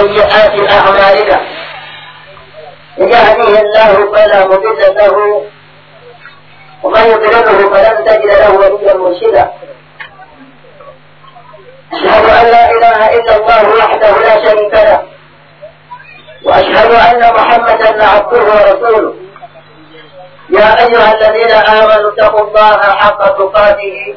سيئات أعمالنا. من يهديه الله فلا مضل له ومن يضلله فلن تجد له وليا مرشدا. أشهد أن لا إله إلا الله وحده لا شريك له وأشهد أن محمدا عبده ورسوله. يا أيها الذين آمنوا اتقوا الله حق تقاته.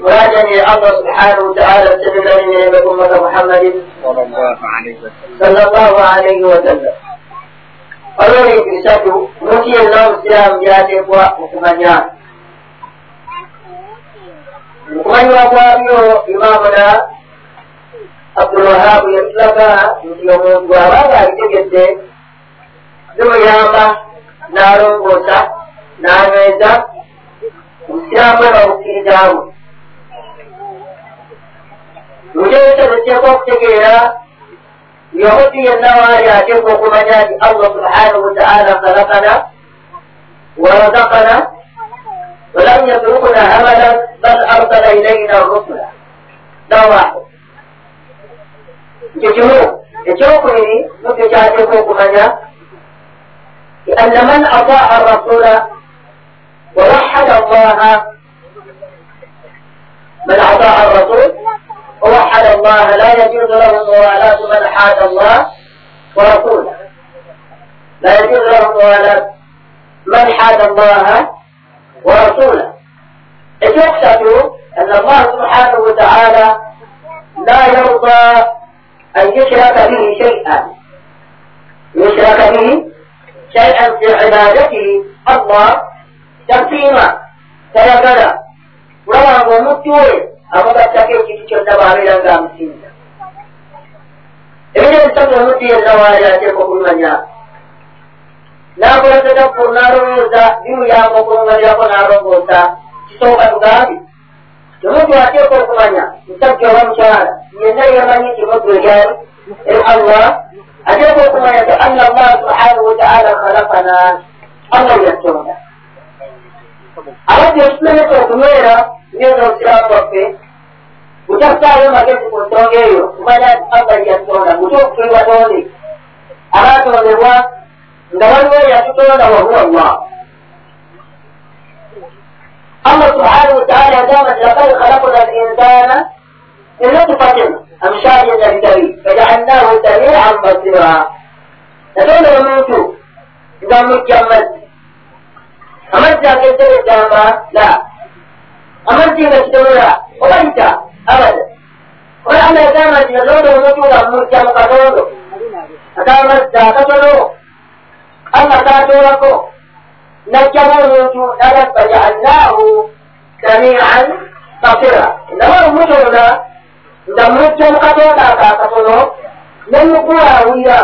وهدني الامر سبحانه وتعالى اتبع نعمه امه محمد صلى الله عليه وسلم. صلى الله عليه وسلم. olwolwo ebisatu mukiyeza obusiraamu gyateekwa okumanya okumanyibwa kwabyo imaamuna abdulwahabu yatulaga nti omuntu abanga abitegedde zimuyamba n'alongoosa n'anyweza obusiraamu aba bukkirizaabwe mujjukira ojjako okutegeera yahudu yenna waali ateeka okumanya nti allah subhanahu wataala khalakana warazakana walam yatrukuna amala bal arsala ilaina rusula nawahu ekyo kimu ekyokubiri nokyo kyateeka okumanya لأن من أطاع الرسول ووحد الله من أطاع الرسول ووحد الله لا يجوز له موالاة من حاد الله ورسوله. لا يجوز له موالاة من حاد الله ورسوله. إذ يخشى أن الله سبحانه وتعالى لا يرضى أن يشرك به شيئا. يشرك به شيئا في عبادته. الله تقسيما سيكذا ولا هو مستوي take ki cikin da ba mai dan ga mutum idan ta mu mutu ya zawa ya ce ko kun manya na ko ta da kurna ro da biyu ya ko kun ya ko na ro ko ta ci to ka ga bi to mu ya ce ko kun manya ta ke wan cha ne ne ya mani ki mu ya in Allah aje ko kuma ya ta Allah Allah subhanahu wa ta'ala khalaqana Allah ya tsoma a wajen ne ko kuma utasayo magezi ku nsonga eyo kumanya amba yatonda mutuukufiibwa tondi abatondebwa nga waliwo eyatutonda wahuwa allah allah subhanahu wataala yagamba nti lakad khalakna linsana min nutfatin amshajin nabtari fajaalnahu samian basira natonda omuntu nga mujja mazzi amazzi ageddera eddamba la amazzi nga kitonola obayita abada ola allah yagamba nti nalonda omuntu nga mujja mu katondo akamazzi akatono allah katoolako najjamu omuntu nalabba jaalnaahu samian basira nawe omutonda nga mujja mu katonda ako akatono nemugulawulira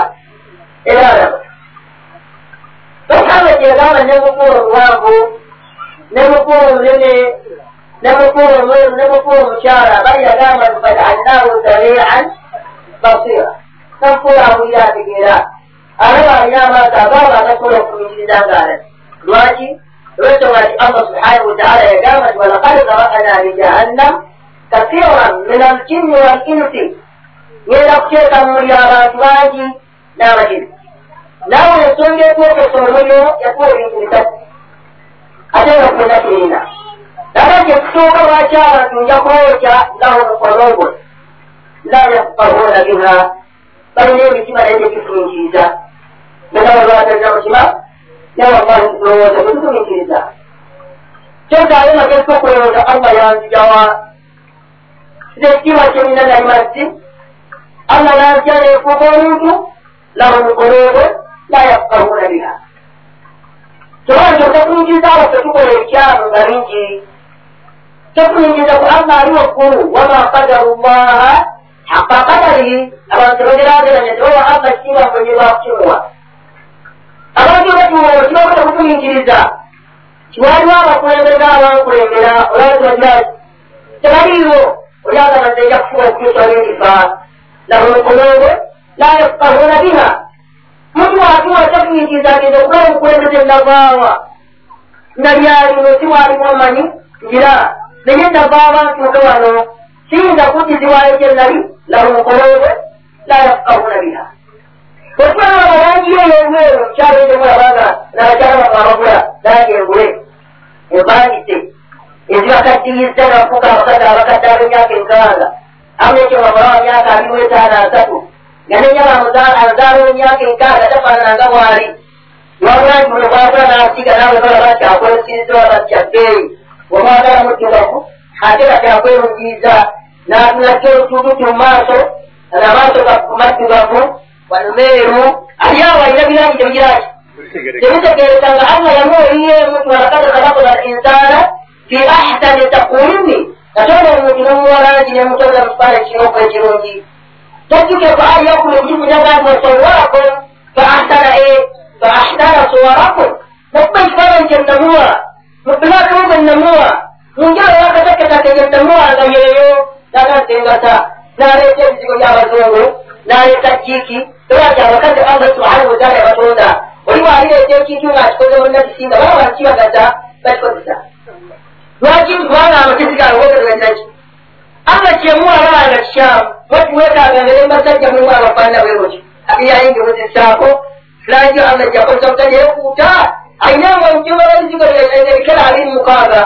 era alaba Muhammad yagamba nemukulu omuwanvu nemukulu omunene nemukulu omweru nemukulu omukyala bali yagamba nti fajaalnahu samian basira namufuula awulira ategeera alaba alina amaaso agaba agasobola okuminyiriza ngaalaba lwaki olwensonga nti allah subhanahu wataala yagamba nti walakad zarakana li jahannam kathiran min aljinni walinsi. Ngenda kuteeka mumuli abantu bangi n'abajini naawe ensonga ekwokesa omuliro yakuwa ebintu bisatu ate nga kuna kirina naye kyekusooka lwaki abantu nja kubookya lahum qulubun la yafqahuna biha balina emitima naye gyekifuniikiriza nawe lwatalina mukima naye wallahi tulowooza tetutumikiriza kyotaayo magezi okulowooza allah yanzijawa ekitiibwa kyemina nali mazzi allah nanzija neefuuka omuntu lahum qulubun la yafqahuna biha kyobanga kyokka tuyingiza awo tetukola ekyamu nga bingi tekuyingiza ku allah ali waggulu wama qadaru llaha haqa qadarihi abantu bagerageranya tibawa allah kiba mwenye bakukimuwa abantu batuwa kibakuta kutuyingiriza kiwaliwo abakulembera abankulembera olwatibagiraki tebaliiwo olyagamaze eja kufuba okutuusa n'endifa lahumukulongwe la yafkahuna biha. Muntu watuwa tekuyingirizageza okula omukulembeze navaawa nalyalino siwalimu amanyi ngira naye nava abantu muke wano kiyinza kudizibwayo gyenali lahumukulongwe la yafkahuna biha otwala abalangi eyo ebweru mukyalo ekyomulabaga nabakyala bamabagula langi engule embangise ezibakaddiyiza nafuka abakadde abakadde ab'emyaka enkaaga amu ekyo bamalawa myaka abiri etaano asatu nga nenyaba azaala emyaka enkaaga tafaananga bwali lwabulangi buno bwagula n'asiga naawe balaba nti akwesirizibwa batya bbeeyi omwagala muddugavu ate kati akwerungiriza n'atunajja olutuututu mu maaso amaaso maddugavu wanumeeru ali awo alina birangi tebigiraki tebitegereza nga allah yamuoliye omuntu walakad khalakna linsana fi ahsani takwimi katonda omuntu nomuwalangi nemutonda mukifaananyi kiroko ekirungi tajjuke ku ali yakuli okukimunyaga nti wasawarakum fa ahsana e ahsana suwarakum nakuba ekifaananyi kyenamuwa mubulakimu bwenamuwa munjala yakataketake yenamuwa nga yeeyo nagasengata naleeta ebizibu byabazungu naleeta jiiki lwaki abakazi allah subhanahu wataala yabatonda oli walireeta ekintu ngaakikoze munakisinga baba bakibagaza bakikozesa lwaki kubanga amagezi gawe wogerenaki allah kyemuwalaba nga kikyamu watuwekaaga ngere mbasajja mulimu abafaanana bwebutyo abiyayingi buzisaako langi allah jakozesa butali omutibabalizigo ebikera abiri mukaaga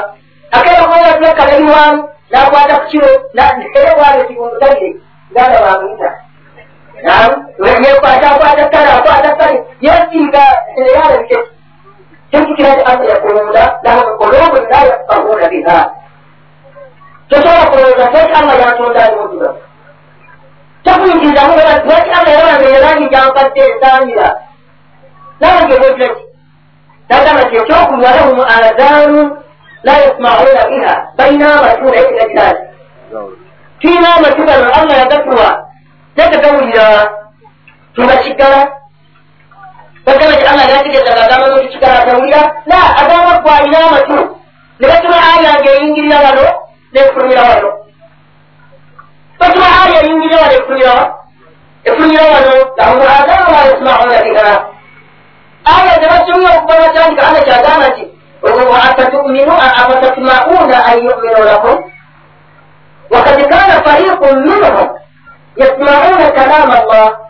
akera kubaatulakkalaliwamu nakwata ku kiro ere bwabyo kibumutagire nganda bamuyita yekwata akwata kale akwata kale yasiiga yalabike tekikira ti allah yakulunda la yafqahuna biha tosobola kulowooza lwaki allah yatonda ali mutuga takuyigirizamu lwaki allah yalanga erangi gyampadde ensangira nange bwekiraki nagamba ti ekyokulwa lahum azanu la yasmauna biha balina amatu naye tegagiraki tuyina amatu gano allah yagatuwa nategawulira tubakiggala bagamba ti allah gategezaga agamba notukigala atawulira la agamba gwalina amatu ne batuma aya nga eyingirira wano nefulumira wano batuma aya eyingirira wano efulumira efulumira wano lahum azanu la yasmauna biha aya ne batumye okukola kyanti kabana kyagamba nti akatuminu afatatmauna an yuminu lakum. Wakad kana fariqu minhum. Yasmauna kalama allah.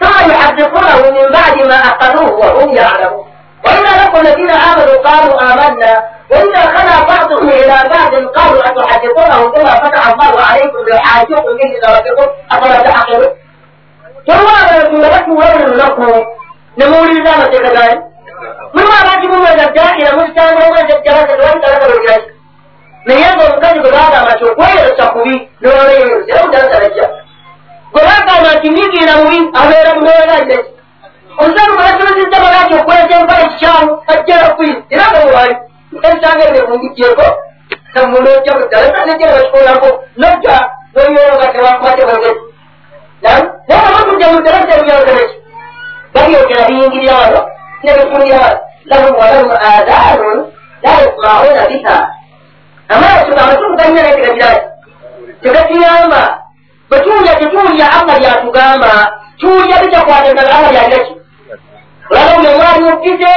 ثم يحرفونه من بعد ما أقلوه وهم يعلمون وإذا لقوا الذين آمنوا قالوا آمنا وإذا خلا بعضهم إلى بعض قالوا أتحدثونهم بما فتح الله عليكم ليحاجوكم به درجكم أفلا تعقلون ثم يقول لكم ويل لكم nemuwuliriza amateeka gayo mulimu abangi mumwezajja era muzitanga omwezajalaaaaaaaa naye nga omukazi gwe bagamba nti okweyerosa kubi n'olweyerose era mutalasalaja gwe bagamba nti nyigira mubi abeera munoeraje omusalu bwebakibuzizza balaki okweza enkola ekikyamu ajjera kwiru era nga muwali ebisanga ebyo bungiddeko munojja muddalanejera bakikolako nojja noyolonga tebakwate bagezi naye nga bakujja muddalanjamuyolongereki babyogera biyingirira wano nebifundira wano lahum walahum aadaanun la yasmauna biha amaaso amatuku galina naye tegagiraki tegatuyamba bwetuwulya tetuwulya allah byatugamba tuwulya bitakwatagala allah byaliraki olaba buli omwali mupite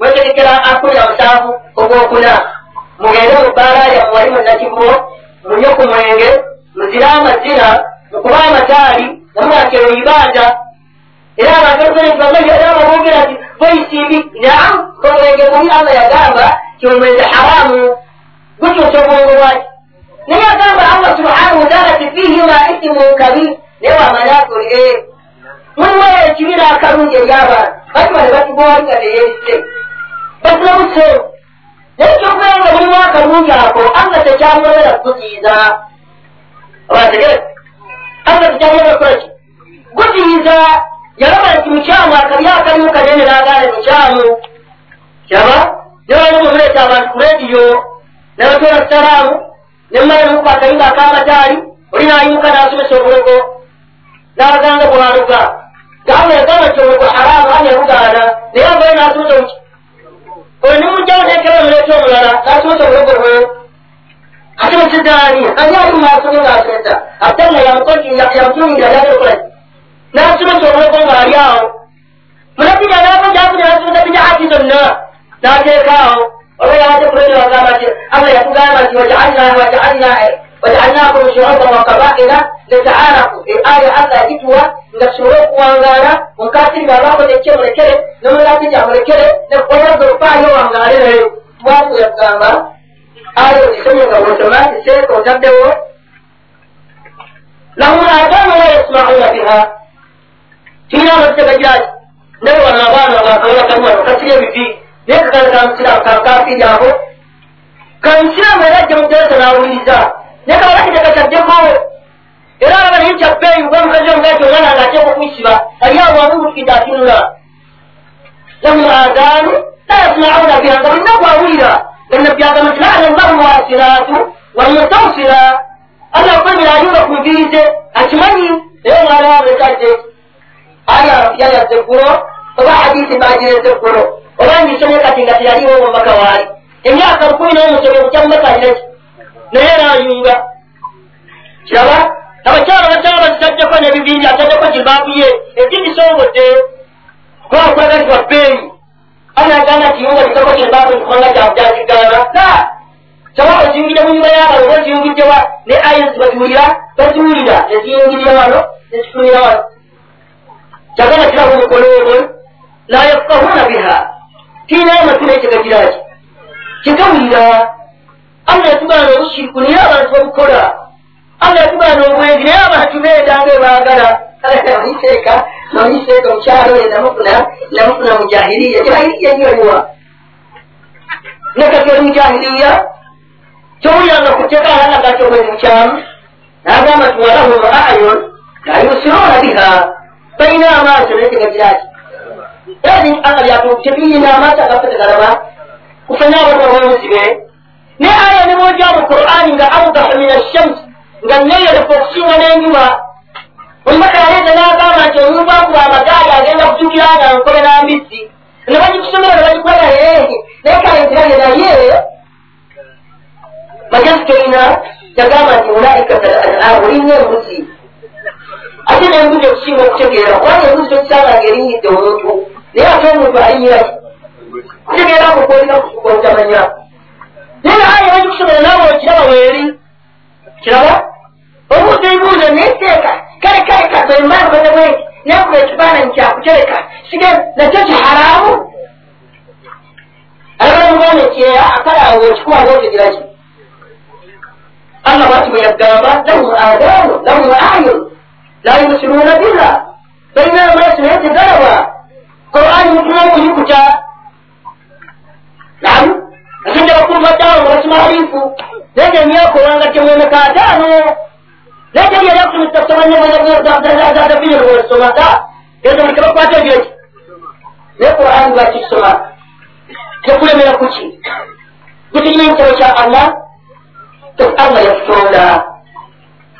wetegekera akulira musanvu ogwokuna mugende mu bbaala yamu wali munakibo munye ku mwenge muzire amazina mukuba amataali namwakero ibanja era abantu era babogera nti boisimbi naam omwenge mubi allah yagamba ti omwenge haramu gukyusa obwongo bwaki naye agamba allah subhanahu wataala ti fihima isimun kabir naye wamanakuli e muliwo ekibi n'akalungi eri abantu bakimale batugwalinga neyeyise baturabuse naye kyokubeera nga mulimu akalungi ako allah tekyamwebera kuziiza abategere allah tekyamwebera kukolaki kuziiza yalaba nti mukyamu akabi akalimu kanene n'agaana mukyamu kyaba newalimu muleeta abantu ku rediyo nabatwala salaamu nemmala nemukwakayinga akamataali oli nayimuka nasomesa obulogo nabaganga bwaluga gamba yagamba nti obulogo haramu ani yabugaana naye avayo nasomesa oyo nimujjawo nekera omuleeta omulala nasomesa obulogo bwe ate mukizaani ani ali mumasome ngaasomesa ate nga yamutungira yagerakola nasomesa obulogo ng'ali awo munabija nabajakuja nasomesa bijaati zonna nateekaawo oba yate kulere wagamba nti allah yatugamba nti wajaalnakum shuuban wa kabaila litaarafu eaya allah yagituwa nga tusobole okuwangaala omukasiri ngaabakoze ekye mulekere nomulakija mulekere nekoyaza olufaayo wangaale naye twaku yagamba aya ogisomye nga bwotomatise otaddewo lahum adanu la yasmauna biha tulina abategajaki ndabe wano abaana bakawulakamuwano kasiri ebivi naye kagala kamusiramu kakafiri aho kamusiramu era ajja muteresa n'awuliriza naye kabala kitekataddeko era alaba naye kyabbeeyi gwe mukazi omugati omwana nga ateeka okuyisiba ali awo wamubukidde atunula lahum adaanu la yasmauna biha nga bulina gwawulira gannabbi agamba nti laana llahu wasiratu walmutawsira allah kwemera ayunga ku nvirize akimanyi naye omwana wamekadde aya yayaze eggulo oba hadisi bagireze eggulo oba ngisomye kati nga teyaliwo mumaka waali emyaka lukumi n'omusobe kujja mumaka alireki naye naayunga kiraba abakyala bakyala bazitaddeko nebibinja ataddeko jibaabuye ekigisongodde kwakwagazibwa bbeeyi anagamba nti yunga kitako jibaabu nkubanga kyakigaana sa saba oziyungidde mu nyumba y'abantu oba oziyungidde wa ne ayinsi baziwulira baziwulira neziyungirira wano nezifunira wano kyagamba kirahu mukoloobo la yafkahuna biha tiina amatula ekigagiraki kigawulira allah yatugaana obushiriku naye abantu babukola allah yatugaana obwenzi naye abantu beedanga ebaagala oniseeka noniseeka omukyalo ye namufuna mujahiriya jahiriya nyoliwa nekati oli mujahiriya kyowuliranga kuteeka alanga ti obwenzi mukyamu nagamba ti walahum ayun la yusiruna biha balina amaaso naye tegagiraki era allah byatubiyina amaaso agaffe tegalaba kufena abantu abamuzibe naye aya nemwoja mu qur'ani nga awdahu min ashams nga neyerefu okusinga n'enjuba. Omubaka yaleeta n'agamba nti omuntu akuba amagaali agenda kutukira nga nkobe n'ambisi ne bagikusomera ne bagikola ehe naye kale ntirage naye. Magezi terina yagamba nti ulaika kalanam olinnya embuzi ate n'embuzi okusinga okutegeera kubanga embuzi tokisanga ngaerinyidde omuntu naye ate omuntu alinyiraki kutegeera kukolina kusuka obutamanya naye aya bagikusomera naawe okiraba weeri kiraba obuuza ebibuuzo neteeka kale kale kabemankoze bwenti nakuba ekifaananyi kyakutereka sige nakyo kiharaamu alabamugaana ekyeya akale awo ekikuba ngaotegiraki allah bwati bwe yagamba lahum adaanu lahum ayun la yusiruuna biha balina amaaso naye tegalaba qur'ani mutuma okuyikuta nam agenda bakumaddawo nga bakimaalifu naye emyaka olwanga temwemeka ataano naye teri yali akutumitasomanyaaaabinosomaka genda mulike bakwata ebyoki naye qur'ani lwakisoma tekulemera kuki gutekina ekitabo kya allah allah yakutonda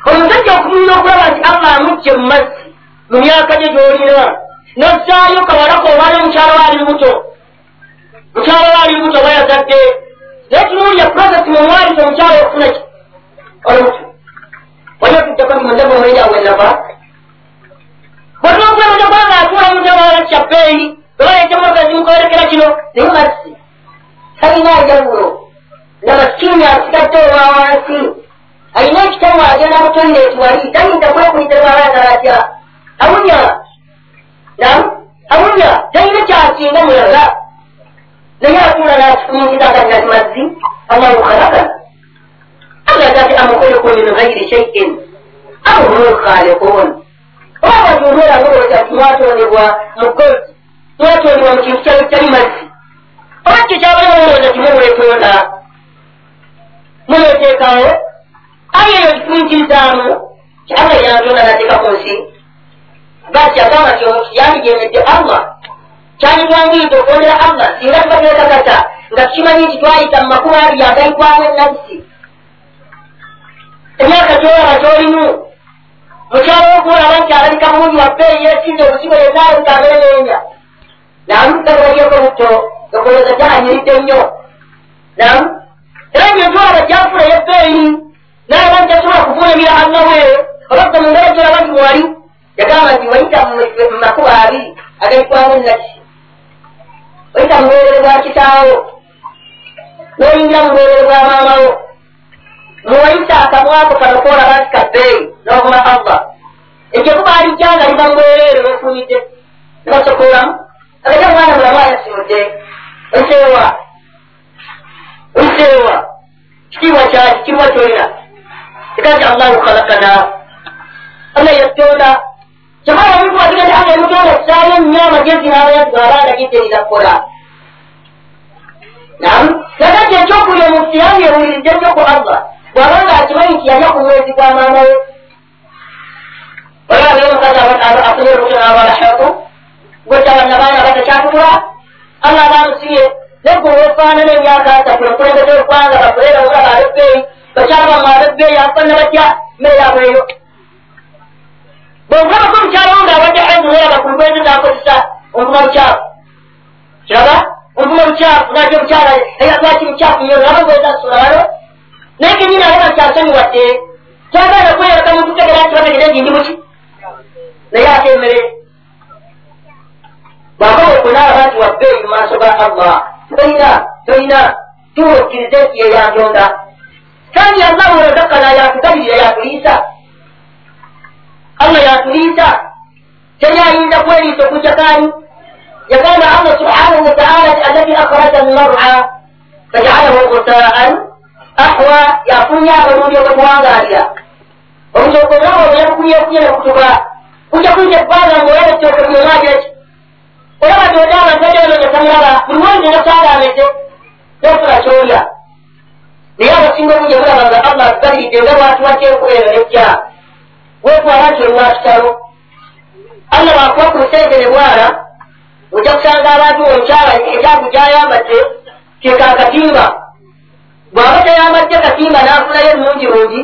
omusajja okumira okulaba nti allah amujje mu mazzi mu myaka gye gyolina nossaayo kawalako obaana omukyala waali lubuto mukyala waali lubuto oba yazadde naye tunuulya prosesi mumwalisa omukyala okufuna ki olubuto wali otuddeko ni mundemu omwenjawe nava bwetwokwemeza kubanga atuula mundewala kyabbeeyi obayetemoka zimukolekera kino naye mazzi talina ajawulo nga masikini asigadde olwa wansi alina ekitamu agenda mu toyireti wali tayinza kwekuyiterwalagala atya awunya nam awunya talina kyasinga mulaga naye atuula nakifunyiriza nga nati mazzi allahu khalakana agagati amukhuluku min ghairi shaiin am hum lkhaliqun oba batunuula ngolooza timwatondebwa mu gold mwatondebwa mu kintu kyali mazzi oba kyo kyabalema mulooza timumwetonda muneteekawo aye eyo kifunkirizaamu kyanga yantonda nateeka ku nsi basi agamba nti omuntu yandigemedde allah. Kyanditwanguyidde okwondera allah. Singa tubateekakata nga tukimanyi nti twayita mu makumi abiri agayitwamu ennabusi olimu mukyalo wokulaba nti alabika bulungi wabbeeyi yesinze obusigo yenaawe kabereneenya nam gabalyeko buto okoleza gyanyiridde nnyo nam era ngetwala gyafula yebbeeyi nalaba nti tasobola kuvuunamira annawe obadde mu ngalo gyolaba nti mwali yagamba nti wayita mu makubo abiri agaitwamu naki wayita mu bwerere bwa kitaawo noyingira mu bwerere bwa maamawo muwayita akamwako kano koolaba nti kabbeeyi n'obuma allah ekyo kuba alijjanga liba mu bwerere wefunidde nebasokolamu agaja mwana mulamu ayasimudde oseewa oseewa kitiibwa kyaki kiriwa kyolina ekati allahu khalakana allah yattonda kyamala omuntu wagenda anga emutonda kisaayo nnyo amagezi gitterira kukola nam nakati ekyokulya omuntu yange ewuliridde nnyo ku allah bw'abanga akimanyi nti yalya ku mwezi gwa maama we olabayo omukazi asomye olubuto n'abalahako gwetabanna baana batakyatutula allah bamusibye negwe wefaanana emyaka asatu okulembeza olugwanga bakulera omulaba abebbeeyi bakyalabamu abebbeeyi afaanana batya mmere yabweyo bwonkulabako omukyalo ng'abadde aidu neraba ku lugwenzi ng'akozesa onvuma bukyafu kiraba onvuma bukyafu nati omukyala lwaki mukyafu nyo naba gweza sulalo naye kenyini alaba nti asonyiwadde kyagala kweyereka muntu tegera nti bategere nti ndi muki naye ate emmere bwaba okulaba nti wabbeeyi mu maaso ga allah toyina toyina tuwukkirize nti yeyantonda kandi allahu razakana yatugabirira yatuliisa allah yatuliisa teyayinza kweriisa okujja kani yagamba allah subhanahu wataala ti allati akhraja almar'a fajalahu gusaan ahwa yafunye abalungi okwemuwangaalira obutoko nabo obuyabukunyekunye nekutuka kujja kuyita ebbanga ngaoyaba ettooke byomagireki olaba tyoda abantu bajononya tamulaba buli wonge nakyalaameze nofuna kyolya naye abasinga obungi obulaba nga allah atugabiridde nga bwatuwadde enkubeero nejja wetwala nti olwakitalo allah bwakuba ku lusente ne bwala ojja kusanga abantu omukyala ekyagu gyayambadde keka akatimba bw'aba tayambadde katimba n'afunayo emulungi lungi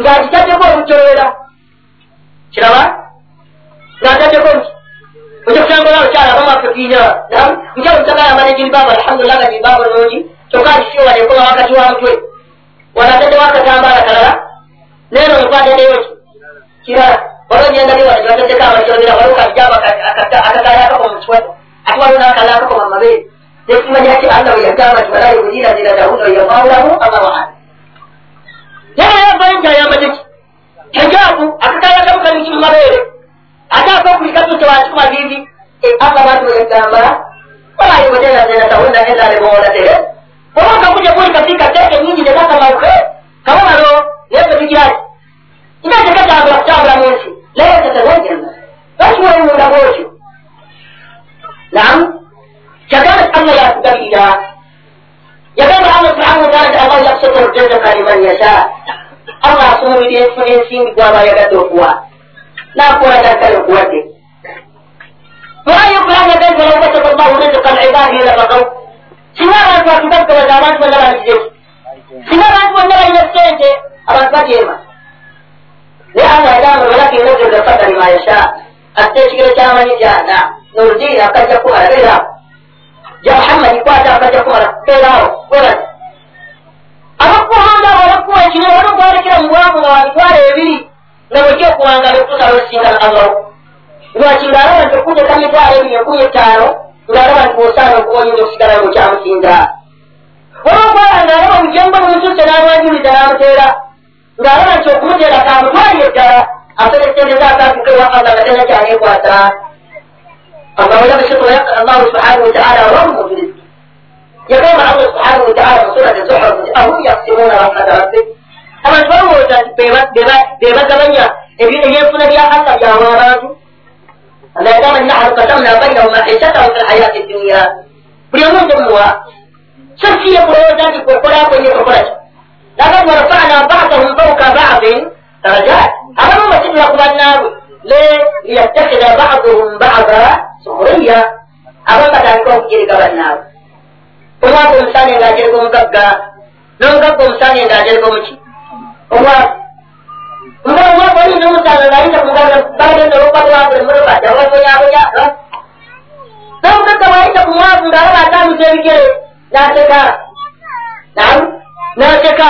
ng'akitaddeko olutolera kiraba ng'ataddeko nti ojja kusanga ola okyala abamu akefiina mukyalo musagala yambadde jilibaabu alhamdulillah nga jilibaabu nungi kyokka akisiwala ekola wakati wa mutwe wala ataddewo akatambaala kalala neeno omukwataddeyoki kirala waliwo gyendabyewa gyataddeko abakyogera waliwo kajjaba akakala akakoma mukiwato ate waliwo n'akala akakoma mumabeere nekimanya ti allah we yagamba nti wala yubudira zira dawuda yamawulamu allahu ala naye yavayo nti ayambadde ki hijabu akakala kamu kamuki mumabeere ate akokulikatuto watikuma vivi allah bantu weyagamba wala yubudira zira dawuda ezalebowola tere oba kakuja kuli kafika teke nyingi nekakamauke kabonalo naye tetugyali nga tekatambula kutambula mu nsi naye tetawajjana lwaki wewunda bwotyo nam kyagamba ti allah yakugabirira yagamba allah subhanahu wataala ti allah yakusoka rujazaka liman yasha allah asumulira enfuna ensimbi gwaba ayagadde okuwa nakola dakkale okuwadde wayukulanga gaizi walau basata llahu rizqa libadihi labagaw singa abantu batugaggabaza abantu bonna baligireku singa abantu bonna balina sente abantu bajeema. Naye allah yagamba walakin rajula fatani mayasha atta ekigero ky'amanyi gyana norudiini akajja kumala beeraawo ja muhammadi kwata akajja kumala beeraawo webali abakuwanga abo abakuwa ekino wano gwalekera mu bwavu nga wamitwalo ebiri nga bwojja okuwanga bekutusala olusinga allah lwaki ng'alaba nti okutegeka mitwalo ebiri enkumi ettaano bwosaana okuba oyinza okusigala ngokyamusinza waliwo gwala ngaalaba mujemba mumususe n'amwanjuliza n'amuteera ng'alaba nti okumuteera kamutwalire ddala asobesendeza akakukewa allah nga tena kyanekwata agawelameseko allahu subhanahu wataala wamu muriziki yagamba allah subhanahu wataala mu surati zuhur nti ahum yaksimuuna rahmata rabbik abantu balowooza nti bebagabanya ebyenfuna bya allah byawa abantu allah yagamba nti nahnu kasamna bainahum maisatahum fi lhayati dunya buli omu njemuwa so siye kulowooza nti kwekolakwenye kokolaki lakad warafana badahum fauka badin darajat. Abamu basitula ku bannaabwe le liyattakhida baduhum bada sukhuriya abamu batandika okujeriga bannaabwe omwaka omusane ng'ajereka omugagga n'omugagga omusane ng'ajereka omuki omwaka nga mutanga ngayita kumuganda bagenda olwokwatwagula emmotoka jawabonyabonya nomukaka bwayita ku mwavu ngaalaba atambuza ebigere n'aseka nam n'aseka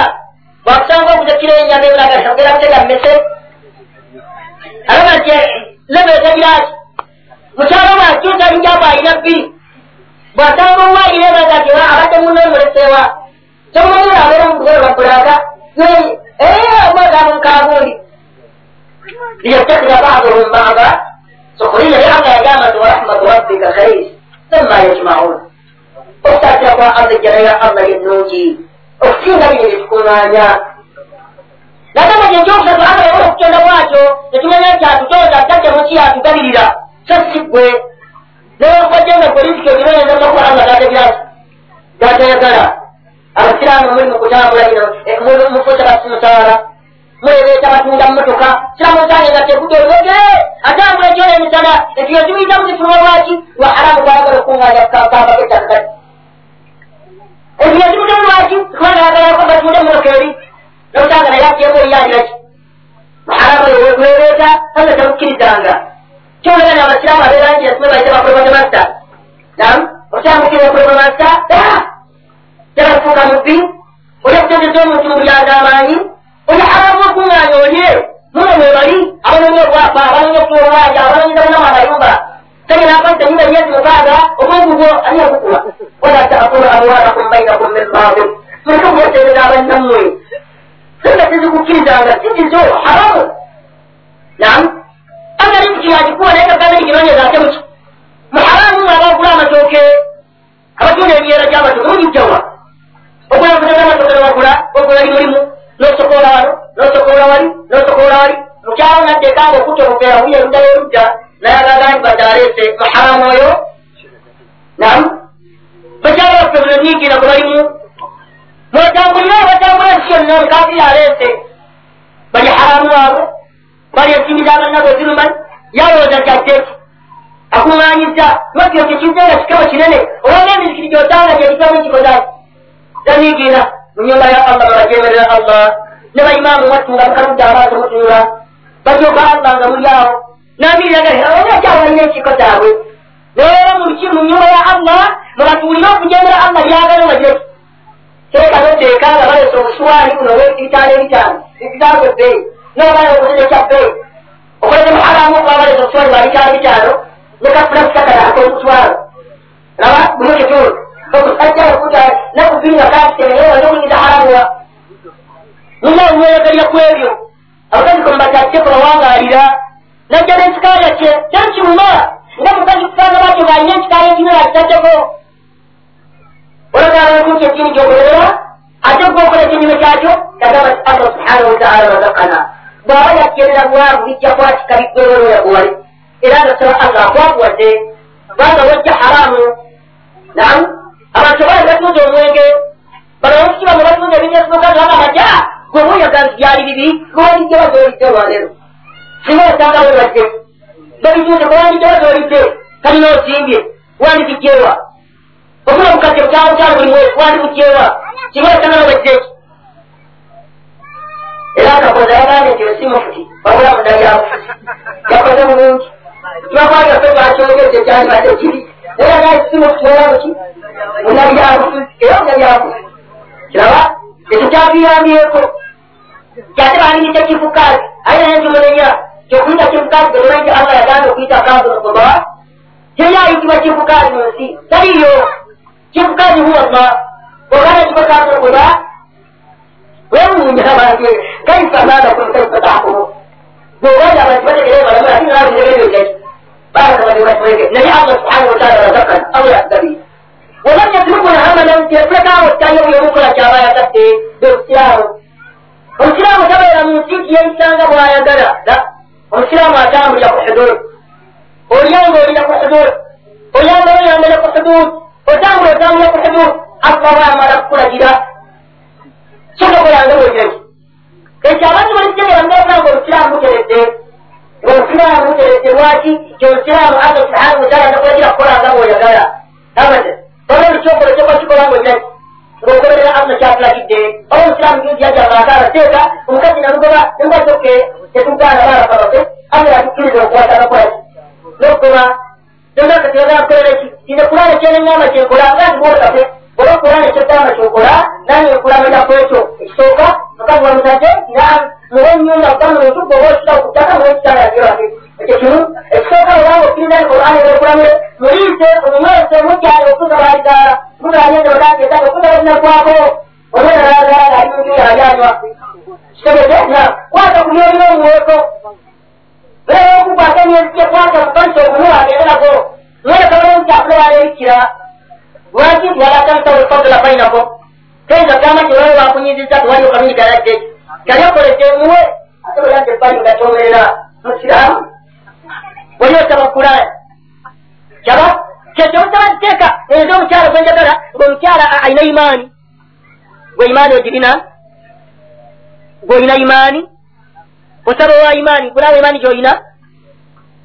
wakusanga okutekira enyama ebulagaogera kutega mmese alaba nti lebeeta biraki mukyalo bwakyusa linjabo alina bbiri bwasanga omwayire ebaga ti abadde munomulesewa tomanyira abeera omugole bagulaga omwegabo mukabundi liyatakira baduhum bada sukuriya ye allah yagamba nti warahmatu rabbika khair thumma yajmaun okutatira kwa allah ejjana ya allah yennungi okusinga bino byetukuŋŋaanya nagamba kye ekyokusatu allah yawola okutonda bwatyo netumanya nti atutonda tajja muki yatugabirira so si ggwe newankwadde nga gwe riziki ogironeza naku allah gatebyaki gatayagala abasiraamu muli mukutambula bino mufuusa basimusaala mulebeeta batunda mumotoka siramu zange nga tegude ologe atambula ekyola emisana ekyo zimuyita muzifuluma lwaki lwa haramu gwagala okuŋŋanya kabagetakati ekyo zimutamu lwaki kubanga yagalako batunda mumotoka eri nosanga naye atyeko oyaliraki haramu webeeta anga temukkirizanga kyolagana abasiraamu abeerangi yasime bayita baprobademasta nam osangukiriza probademasta tebafuuka mubbi olya kutendeza omuntu mu bulyaga amaanyi oli haramu okuŋŋaanya olye muno mwe bali abanonya obwafa abanonya okutuwa obwanja abanonyeza munamu amayumba tagenda akwasa nyumba emyezi mukaaga omwegugwo ani yakukuba wala taakulu amwalakum bainakum bilbatil tuleke okubatereza abannammwe sanga tezikukkirizanga sikizo haramu nam anga riziki yagikuwa naye kagamba eginonyeza ate muki mu haramu abagula amatooke abatunda emyera gy'amatooke mugijjawa okulakunaga amatooke newagula ogula limulimu nosokoola wano nosokoola wali nosokoola wali mukyawo naddekanga okutta obuveera buli erudda yerudda nayagaga nti badaleese muharamu oyo nam? Bakyalo baffe buno niigira gwe balimu mwetambulire batambula ensi yonna omukafiri aleese bali haramu abo bali ensimbi z'abannabo zirumanyi yalowooza kyaddeki akuŋŋanyiza lwakyo kyekize nga kikebo kinene olwanga emizikiri gyotanga gyekitamu ekikozaaki zaniigira mu nyumba ya allah babajemerera allah ne baimaamu mwatunga mukaludde amaaso mutunula bajoga allah nga muli awo nabiriragalekyawo balina ekiko zaabwe neera muliki mu nyumba ya allah mubatuulire okujemera allah byagala wajeki teeka noteeka nga balesa obusuwaali buno olwebitaano ebitaano ebitaano ebbeeyi nobala okuzeza kya bbeeyi okoleze muharamu okuba balesa obusuwaali bwa bitaano bitaano ne kafulasakala ak'omutwalo laba buno kitulu okusajja okuta nakubinga katemeyewa nokunyinza haramuwa nina omweyagalya ku ebyo abakazi komubatadde kubawangaalira najja n'ekikaaya kye kyakiruma nga mukazi kusanga batyo ng'alina ekikaaya ekinula akitaddeko olagabantu nti ekiini gyokolerera ate gwokola ekinyume kyakyo yagamba ti allah subhanahu wataala razakana bw'aba yakyerera bwangu bijja kwatika biggweweroya gwali era nasaba allah akwakuwadde kubanga wajja haramu namu abantu bali batunza omwenge balamukiba mu batunza ebinyesukazi amaja gwe muyaga byali bibi lwalidde bazoolidde olwaleero singa osanga webadde babitunze kulwalidde bazoolidde kalina osimbye wandikijjeewa ofuna bukadde butaano taano buli mwezi wandikujjeewa singa osanga webaddeeki era akakoza yagambye nti osimufuti wabula mudayaamufuti yakoze bulungi twakwagafe twakyogeze kyandibadde kiri era naye simufuti walamuki munabyabufuzi era munabyabufuzi kiraba ekyo kyatuyambyeko kyate bandiyita kifukazi aye naye nkimunenya kyokuyita kifukazi geomanyi allah yagambye okuyita kanzu mukuba teyayitibwa kifukazi mu nsi taliyo kifukazi huwama ogana kiba kanzu mukuba wemunya abantu kaifa manakum kaifa tahkumu bwobaja abantu bategere balamu lakini nabitegere naye allah subhanahu wataala razakana allah yasdabii ولم يتركنا هملا يتركا والتاني ويمكن جابا يتدي بالسلام والسلام تبع المسيط ينسان ولا يدرى لا والسلام أتام لك حدود ويوم لك حدود ويوم يوم لك حدود وتام وتام لك حدود الله ما لك كل جدا شنو كل هذا وجهك كجابا من السلام عندنا والسلام obusiraamu lwaki kyobusiraamu allah subhanahu wataala nakulatira kukolanga ngaoyagala abada oba ekyokola kyoba kikola ngaoyagala ng'ogoberera allah kyatulagidde oba omusiraamu gyojyajamaaka abateeka omukazi namugoba nengwa kyoke tetugaana baalababafe allah atukkiriza okuwatanakolaki n'okugoba nengaka teyagaakukolera eki nze kulana kyeneŋamba kyenkola nga nzimuolekafe oba kulana kyeggamba kyokola nange nkulabira ku ekyo ekisooka mukazi wamutate naam muwe nyumba kukamuntu bwoba okita okuttaka muwe ekitalagerake ekyo kimu ekisooka obanga okkirinani qur'ani bekulamire muliise omunywese mukyali okuza baaligaala muganyende otangeetage okuza balinakwako omwenalagala ali munju yayanywa kitegete na kwata kulyolina omuweeko era okukwata emyezi gyekwata mukanisa ogumu agenderako mwene kabalomuti akulewala ebikira lwaki walatansa olufadula bainako kayinza kama kiwawe bakunyiziza tiwali okalungi galadde gali okolete muwe ate oladde ebbali ngakyomerera musiramu wali osaba kulaya kyaba kyekyo musaba kiteeka enze omukyala gwenjagala ngaomukyala alina imaani gwe imaani ogirina gweolina imaani osaba owa imaani kulaba imaani gyoyina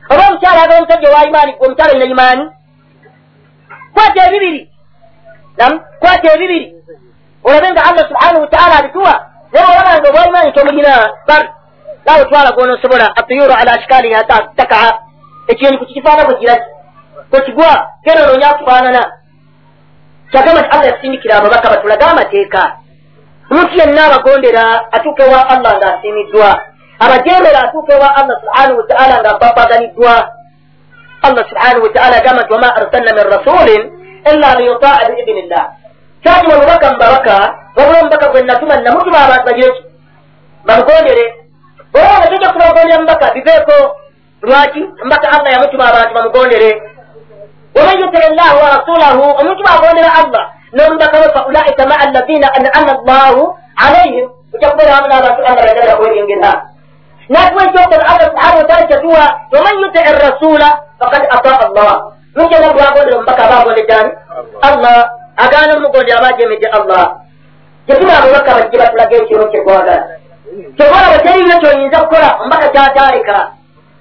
oba omukyala agala omusajja owa imaani omukyala olina imaani kwata ebibiri kwata ebibiri olabe nga allah subhanahu wataala abituwa naye olabanga obwa imaani tomulina bar laawe twala gwonosobola atuyuru ala ashikaliha takaa ekinyonyi kukikifaana bwe kiraki kwekigwa genda onoonya akufaanana kyagamba nti allah yakusindikira ababaka batulaga amateeka omuntu yenna abagondera atuuka ewa allah ng'asiimiddwa abajembera atuuka ewa allah subhanahu wataala ng'ababaganiddwa allah subhanahu wataala agamba nti wama arsalna min rasulin illa liyutaa biidinillah kyatuma omubaka mubabaka wabula omubaka gwe natuma namutuma abantu bagireki bamugondere oba nga tojja kubagondera mubaka biveeko lwaki? Mbaka allah yamutuma abantu bamugondere waman yutii llah wa rasulahu omuntu bagondera allah. Nomubaka we faulaika maa alladina anama allahu alaihim ojja kubeera wamu n'abantu allah bagenda kweyongera natuwa ekyokola allah subhanahu wataala kyatuwa waman yutii rasula fakad ataa allah. Nugenda gwagondera omubaka abagondejani allah agaana omugondera abajemedde allah. Kyetuna abubaka bajje batulaga ekiro kyegwagala kyobola bweterina kyoyinza kukola omubaka kyataleka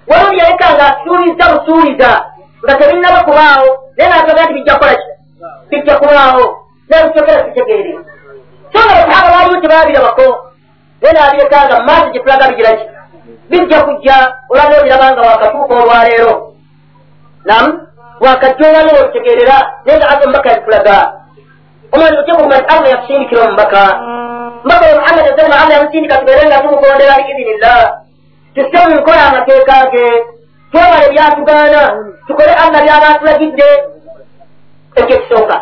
waliwo byaleka nga asuubiza busuubiza nga tebinnaba kubaawo naye naatoga nti bijja kukola ki? Bijja kubaawo. Nabikyogera kitegeere so nga basahaba baaliwo tebabirabako naye nabireka nga mumaaso gyetulaga bigira ki bijja kujja olaba obirabanga wakatuuka olwaleero. Nam wakajja olwaleero obitegeerera naye nga ate omubaka yabikulaga omwana otekuguma nti allah yakusindikira omubaka mbaka oyo muhammad asalama allah yamusindika tubeere nga tumugondera biidinillah tusse mu nkola amateeka ge twebale byatugaana tukole allah byaba atulagidde ekyo kisooka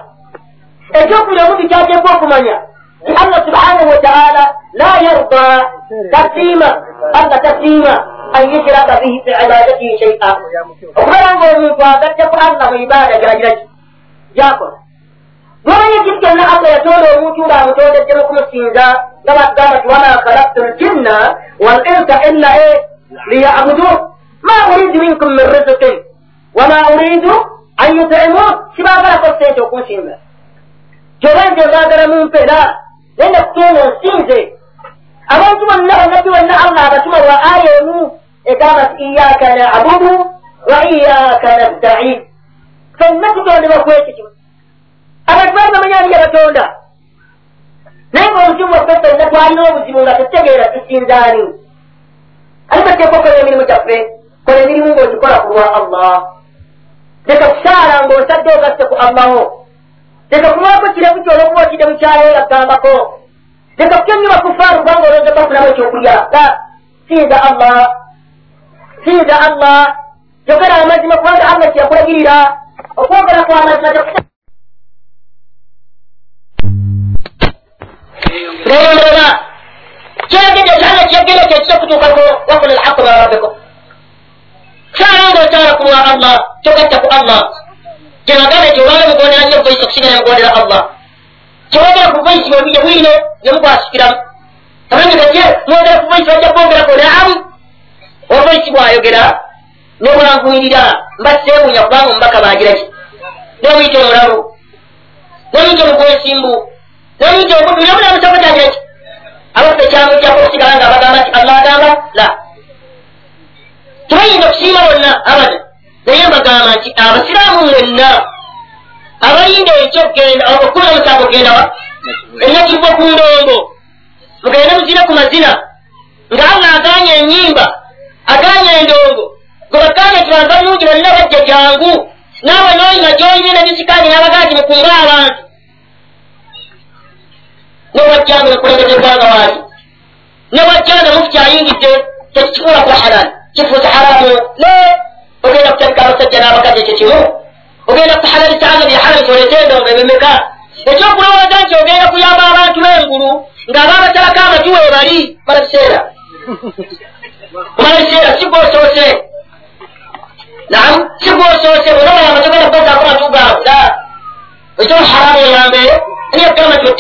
ekyokubiri omuntu kyateekwa okumanya ti allah subhanahu wataala la yarda tasiima allah tasiima an yushraka bihi fi ibadatihi shaia okubeera nga omuntu agatteku allah mu ibaada gyagiraki gyakola ekintu kyonna allah yatonda omuntu ng'amutondeddemu kumusinza nga bagamba ti wama khalaktu ljinna wal insa illa e liyabudun ma uridu minkum min riziqin wama uridu an yutimun. Sibagalako sente okunsinza kyoba nze mbagala mumpera naye nakutonda onsinze abantu bonna bannabbi bonna allah abatuma lwa aya emu egamba ti iyaka nabudu wa iyaka nastain. Fenna tutondebwa kwekyo kimu abantu bali bamanya ani yabatonda naye ngaomuzimu waffe fenna twalina obuzibu nga tutegeera tusinzaani ali bateeka okola emirimu gyaffe kola emirimu ng'ogikola ku lwa allah. Leka kusaala ng'osadde ogasse ku allaho leka kumwako kirevu kyolwokuba okidde mukyalo yagambako leka kukenyuma kufaaru kubanga olowooza bafunamu ekyokulya ga sinza allah. Sinza allah. Yogera amazima kubanga allah kyeyakulagirira okwogera kwamazima nerondoba kyagende allah kyagenda kyekisa okutuukako wakula alhaqu ma rabbikum saala ngaotaala kulwa allah kyogatta ku allah kyebagamba nti obanga mugondera nyo voice okusigala mugondera allah kyewogera ku voice bwebije bwine nemukwasikiramu kamanyigaje mwogera ku voice wajja kwongerako naamu ovoice bwayogera nebwanvuyirira mbaseebunya kubanga omubaka bagiraki nomuyita omulabu nomuyita omugwesimbu nomuyita obudu namunamusabotagiraki abaffe kyamujjako okusigala nga bagamba nti allah agamba la tebayinza okusiima bonna abada naye mbagamba nti abasiraamu mwenna abayinda ekyo kugenda okula musango kugenda wa enakiva ku ndongo mugende muzina ku mazina nga allah aganye enyimba aganye endongo gwebakanye kibanza nungi balina bajja jangu naawe noyina gyonyine bisikani nabagaa ti mukunga abantu newajjanga nekulembeza eggwanga waati newajjanga mukukyayingidde tekikifula kuba halali kifuusa haramu le ogenda kutabika abasajja n'abakazi ekyo kimu ogenda kuhalalisa anga byahalalisa oleete endongo ebemeka ekyokulowooza nti ogenda kuyamba abantu b'engulu ng'abaabatalako amatu weebali mala biseera mala biseera sigwosoose naam sigwosoose olabaya amatogenda kugazaako matu gaavu la ekyo haramu oyambe niyagamba nti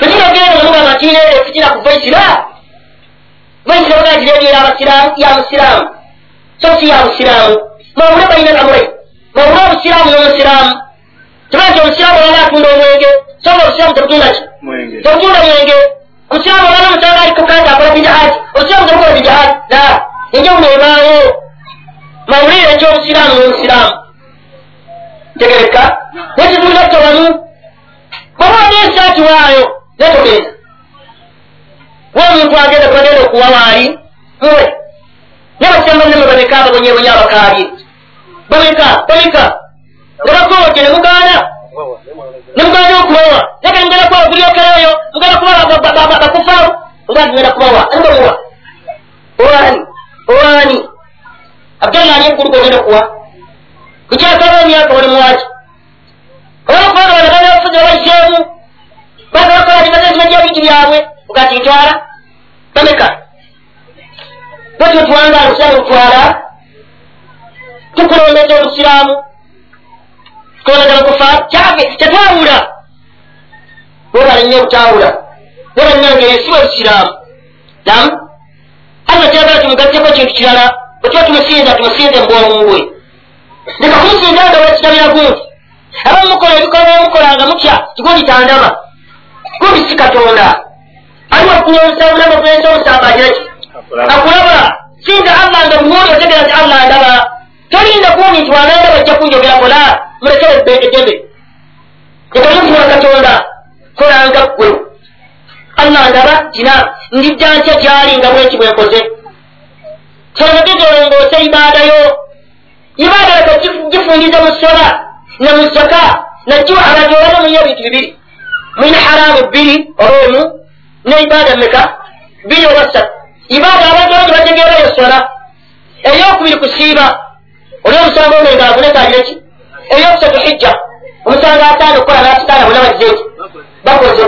tekinogenda omugamba nti efitina ku vaisira vaisira ogaa gireediyo yabasiraamu ya musiraamu so si ya musiraamu mawule balina namwe mawule obusiraamu n'omusiraamu tebaa nti omusiraamu olala atunda omwenge soba obusiraamu tebutunda ki tebutunda mwenge omusiraamu olala omusanga ali kukanda akola bijahaati obusiraamu tebukola bijahaati la enjawulo ebaawo mawulire ekyobusiraamu n'omusiraamu tegereka nekitunda tobamu baba oli esaati waayo netogenda womuntu agenda twagenda okuwa waali muwe nabasamba neme bameka babonyebonya abakaabye bameka bameka nga bakowote nemugaana nemugaana okubawa naga ngenda kubawa bulyokereyo mugenda kuba bakufawo nga ngenda kubawa anibamuwa owani owani abdalla ani eggulu gogenda kuwa kukyasaba emyaka oli muwaki olwokubanga banagana bafuzi abaiseemu baga bakola tibazezimajja bingi byabwe. Ugati ntwala. Bameka bwetyo tuwanga alusiraamu tutwala tukulembeza olusiraamu. Tukulembeza kufa. Kyage tetwawula webala nnyo obutawula webala nnyo ngeri esiba olusiraamu. Nam allah kyagala tumugatteko ekintu kirala bwetuba tumusinza tumusinze mubwomuwe leka kumusinza nga wekitabira gunti abamu mukola ebikola byemukola nga mutya? Tigundi gundi si katonda. Ali wakunyonsa obulamu agiraki akulaba. Sinza allah nga muwoli otegera nti allah ndaba tolinda kuwoni nti wananda bajja kunjogera kola mulekere eddembe ekamukuwa katonda kolanga gwe allah ndaba tina ndijja ntya gyali nga bweki bwenkoze kyonage gyolongoose ibaadayo ibaada leka gifungiza mu sola ne mu zaka abantu obana mulina ebintu bibiri mulina haramu bbiri oba emu ne ibaada meka bbiri oba ssatu ibaada abantu bangi bategeerayo sola eyokubiri kusiiba oli omusango omwenga agunetagire ki eyokusatu hijja omusango ataano okukola nasitaana bonna bagizeki bakoze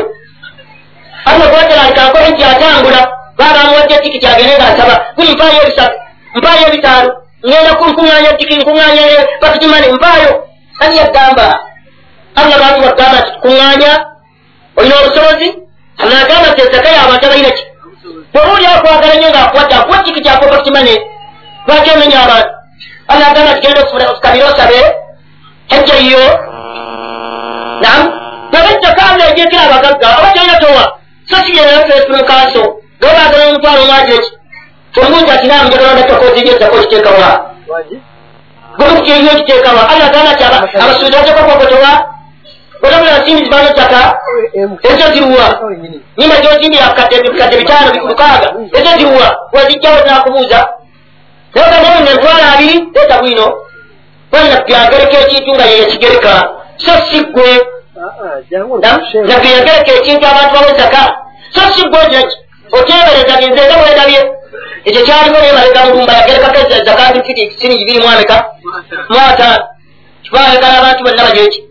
alla gwateraalikanko hijja atangula baba amuwadde tikiti agende ngaasaba kuli mpaayo ebisatu mpaayo ebitaano ngenda kunkuŋŋanya tiki nkuŋŋanya pakitimani mpaayo ani yagamba alla lwaki wagamba nti tukuŋŋanya olina obusobozi? Anagamba nti ezaka yabantu abalina ki? Bwoba oli akwagala nnyo ngaakuwadde akuwa tikiti akuwa pakitimani lwaki omenya abantu? Alla agamba nti genda osikabire osabe? Hejja yiyo? Nam nabejjaka alla ejekera abagagga oba kyolina towa so mukaaso gabagala omutwalo omwagireki omuntu ati namu njagala ndatakozigezako okiteekawa. Gwemukikirinyo okiteekawa. Alla agamba nti abasuuzi batekokokotowa olabula nsimbi zibano ttaka ezo ziruwa nyimba gyozimbira kukadde bitaano lukaaga. Ezo ziruwa wazijjawo nakubuuza nayegamau nentwala abiri leeta bwino. Wali nabbi agereka ekintu nga yeyekigereka so si ggwe nabbi yagereka ekintu abantu bawezaka so si ggwe otebereza genze nga bwendabye ekyo kyaliwo nebalega mulumba yagerekako fiti siringi biri mwameka? Mwataano kibaagala abantu bonna bageki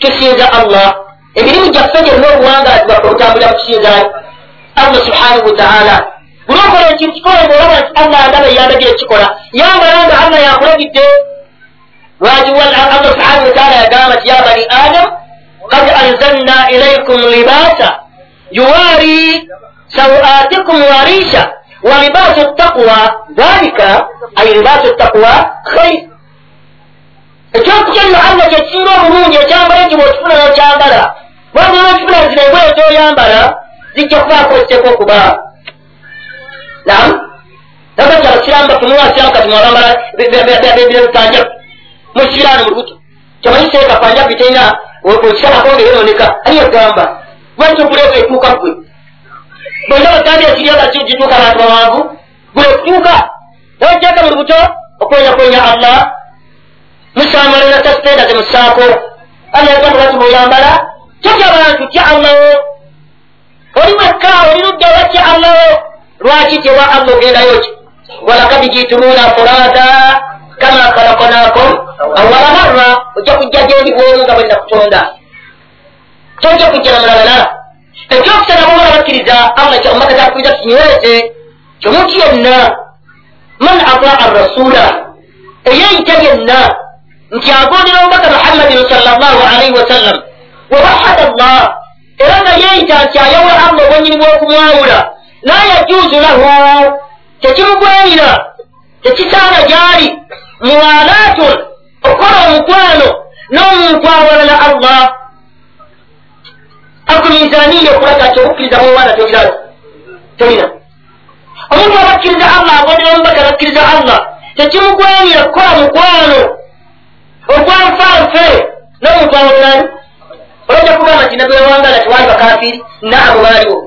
tusinza allah emirimu gyaffe gyonna obuwangazi bwaffe otambulira mu kusinzayo allah subhanahu wataala buliokola ekintu kikola ngaolaba nti allah ndaba eyandagire kikola yambala nga allah yakulagidde lwaki allah subhanahu wataala yagamba nti ya bani adam kad anzalna ilaikum libasa yuwari سوآتكم وريشا ولباس التقوى ذلك أي لباس التقوى خير Ekyokukyalira allah kyekisinga obulungi ekyambala ekyo bwekifuna nokyambala wabula nokifuna zino engoye zoyambala zijja kubaako ekiteeka okuba nam abasiraamu bafunula abasiraamu kati mwabambala bipanjabu musiraani mu lubuto kyamanyi seeka panjabu terina okisalako ngaeyononeka ani yagamba lwaki okuleka etuuka gwe bonna batandika kirya gituuka abantu bawanvu gule okutuuka nawakyaka mu lubuto okwenyakwenya allah musamalana tasitenda temusaako allah yagamba bati bweyambala totya bantu tya allaho oli wekka oli ludda watya allaho lwaki tewa allah ogendayo ki walakad jitumuna furada kama khalaknakum awala marra ojja kujja gyendi bwomu nga bwena kutonda tojja kujja namulalala ekyokusana bwola bakkiriza allah kyomaka takkiriza kinyweze kyomuntu yenna man ataa rasula eyeyita yenna nti agondera omubaka muhammadin salllahu alaihi wasallam. Wawahada llah era nga yeyita nti ayawa allah obwenyini bw'okumwawula la yajuuzu lahu tekimugwanira tekisaana gyali muwalaatun okukola omukwano n'omuntu awalala allah. Akumizaniya okulaga nti obukkiriza mumwana togirayo tolina omuntu abakkiriza allah agondera omubaka bakkiriza allah tekimugwanira kukola mukwano ogwanfanfe n'omuntu awonani olajja kugamba nti nabi wewangala tewali bakafiri naamu baaliwo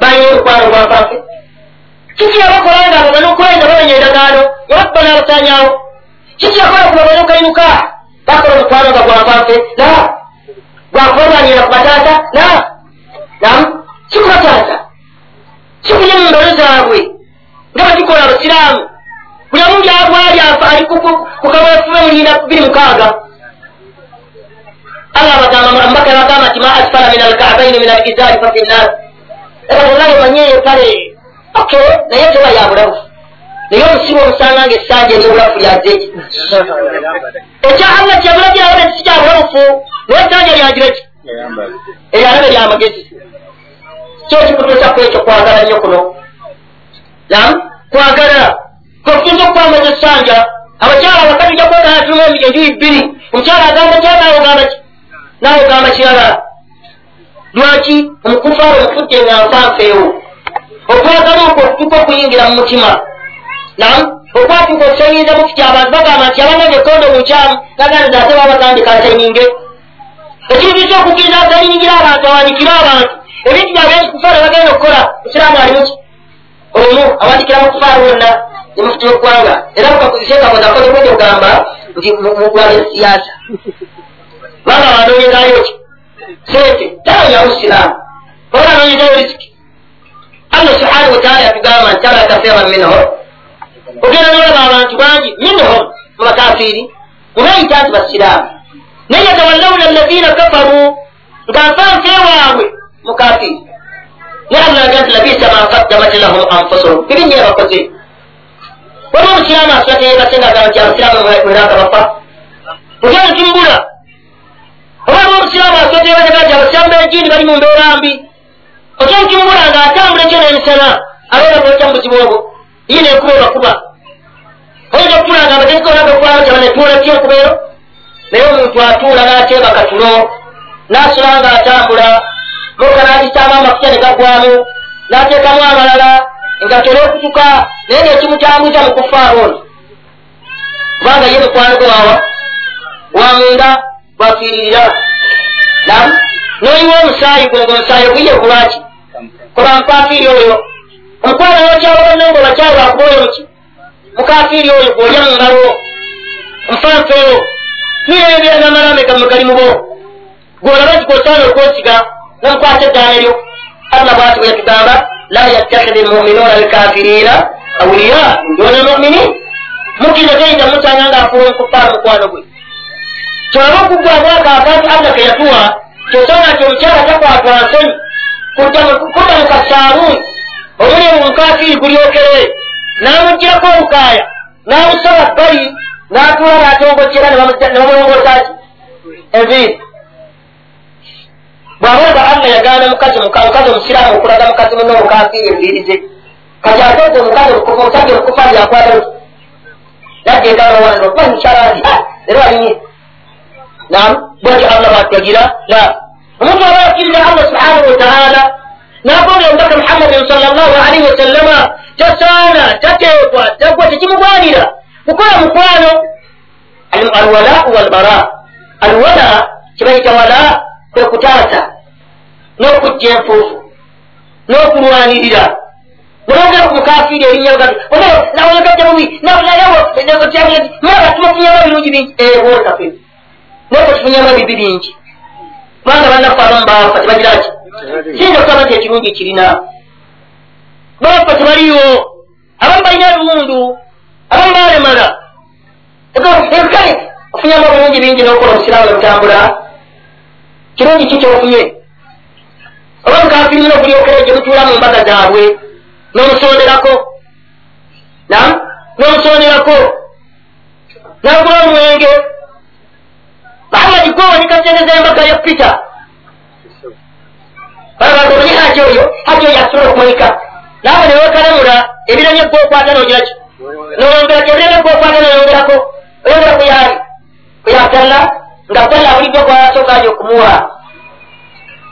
balina omukwano gwanfanfe kiki yabakolanga abo banokwenda bamenya endagaano yabakuba n'abasanyawo kiki yakola ku babanokainuka bakola omukwano nga gwanfanfe na? Gwakubabanira ku bataata na? Nam? Sikubataata sikuli mu ngalo zaabwe. Nga bakikola abasiraamu buli omu lyagwali ali ku kaweefube mulina biri mukaaga allah bagamba mbaka bagamba nti ma asfala min alkaabaini min alizari fa finnar ebaolayo manyeyo pale ok naye teba ya bulafu naye omusibe omusanga nga essanja eryobulafu lyazeki ekya allah kyabula byabona kisi kya bulafu naye essanja lyagireki eryalabe lyamagezi kyekikutuusa ku ekyo kwagala nnyo kuno. Nam kwagala kwekuyinza okwamaza essanja abakyala abakati ojja kwegala tuluma enjuyi bbiri omukyala agamba kyagala ogamba ki naawe ogamba kirala lwaki omukufaaro omufudde nga nfanfeewo okwagala okwo okutuka okuyingira mu mutima nam okwatuka okusanyiriza mufiti abantu bagamba nti abanage kondo mukyamu gaganiza ate babagandika asayininge ekintu kyokukkiriza asayiningira abantu awandikire abantu ebintu byabenzi kufaaro bagenda okukola musiraamu alimuki omu awandikira mukufaaro wonna ne mufiti w'eggwanga era mukakozesekakozakozekwedi ogamba nti mugwala siyasa banga banonyezayo ki sente tabanyawo musiraamu oba anonyezayo risiki allah subhanahu wataala yatugamba nti tara kaseeran minhum ogenda nolaba abantu bangi minhum mubakafiri mubayita nti basiraamu naye yatawallawna allazina kafaru. Nga nfanfewaabwe mukafiri ne allah aga nti labisa ma kaddamat lahum anfusuhum birinye bakoze waba omusiraamu asateyebase nga agamba nti abasiraamu mweraka bafa mugenda tumbula oba omusiraamu asoteyebase nti abasiraamu bejini bali mu mbeera mbi otya nkimbula nga atambula ekyo n'emisana abeera bwokya mubuzibu obwo ye nekuba obakuba oyinza okutula nga abatezikonagaokwaa netuula tya okubeero naye omuntu atuula n'ateeba katulo n'asula nga atambula muka n'agitaamu amafuta ne gagwamu n'ateekamu amalala nga tera okutuka naye ngaekimutambuza mu kufaawo ono kubanga ye mukwano gwe wawa wamunda bwafiiririra nam n'oyiwa omusaayi gwe ngaomusaayi oguye kulwaki kola mukafiiri oyo. Omukwano wokyabagana nga obakyalo bakuba oyo muki mukafiiri oyo gwolya mu ngalo. Nfanfeewo niyebyera n'amalame gamme gali mubo gwolaba nti gwosaana okwesiga nomukwata eddaana lyo allah bwati bwe yatugamba la yattakhidhi lmuminuuna alkafiriina awuliya duna lmuminin mukiriza teyita musanga nga afuwa omukuffaara mukwano gwe kyolaba okugwabwaka akantu allah ke yatuwa kyosanga nti omukyala takwatwa nsonyi kudda mu kasaaluuni omuli omukafiri gulyokere n'amugjirako olukaaya n'amusaba bbali n'atuula n'atongojera ne bamulongozaaki enviiri bw'abanga allah yagana mukazi mukazi omusiraamu okulaga mukazi munne omukafiri enviiri ze kati ate oze omukazi omusajja omukufa lyakwata yadde egala wano okuba mukyalandi era walinye nam bwati allah bwatugagira la. Omuntu aba yakkiriza allah subhanahu wataala nagonda omubaka muhammadin salllahu alaihi wasallama tasaana tateekwa tagwa tekimugwanira. Kukola mukwano. Alwalau walbara. Alwala kibayita wala kwe kutaasa n'okujja enfuufu n'okulwanirira nobongera ku mukafiiri erinnya nawonagajja bubi nayewo tubafunyamu ebirungi bingi. Ewotafe naye tetufunyamu ebibi bingi. Kubanga bannaffe abamu baafa tebagiraki kiyinza okutaba nti ekirungi kirina? Baafa tebaliyo. Abamu balina ebiwundu abamu balemala kale ofunyamu obulungi bingi nokola obusiraamu nebutambula kirungi ki kyofunye oba mukafiiri nina okulyokera gye mutuula mu mbaga zaabwe. N'omusonderako. Nam n'omusonderako. Nagula omwenge. Muhammadi gowani kasereza embaga ya peter. Babaomanyi haji oyo? Haji oyo asobola okumanyika naawe newekalamula ebiranye gwokwata nogiraki noyongerako ebiranye gwokwata noyongerako. Oyongera kuyaali kuya abdalla nga abdalla bulijjo gwasookaje okumuwa.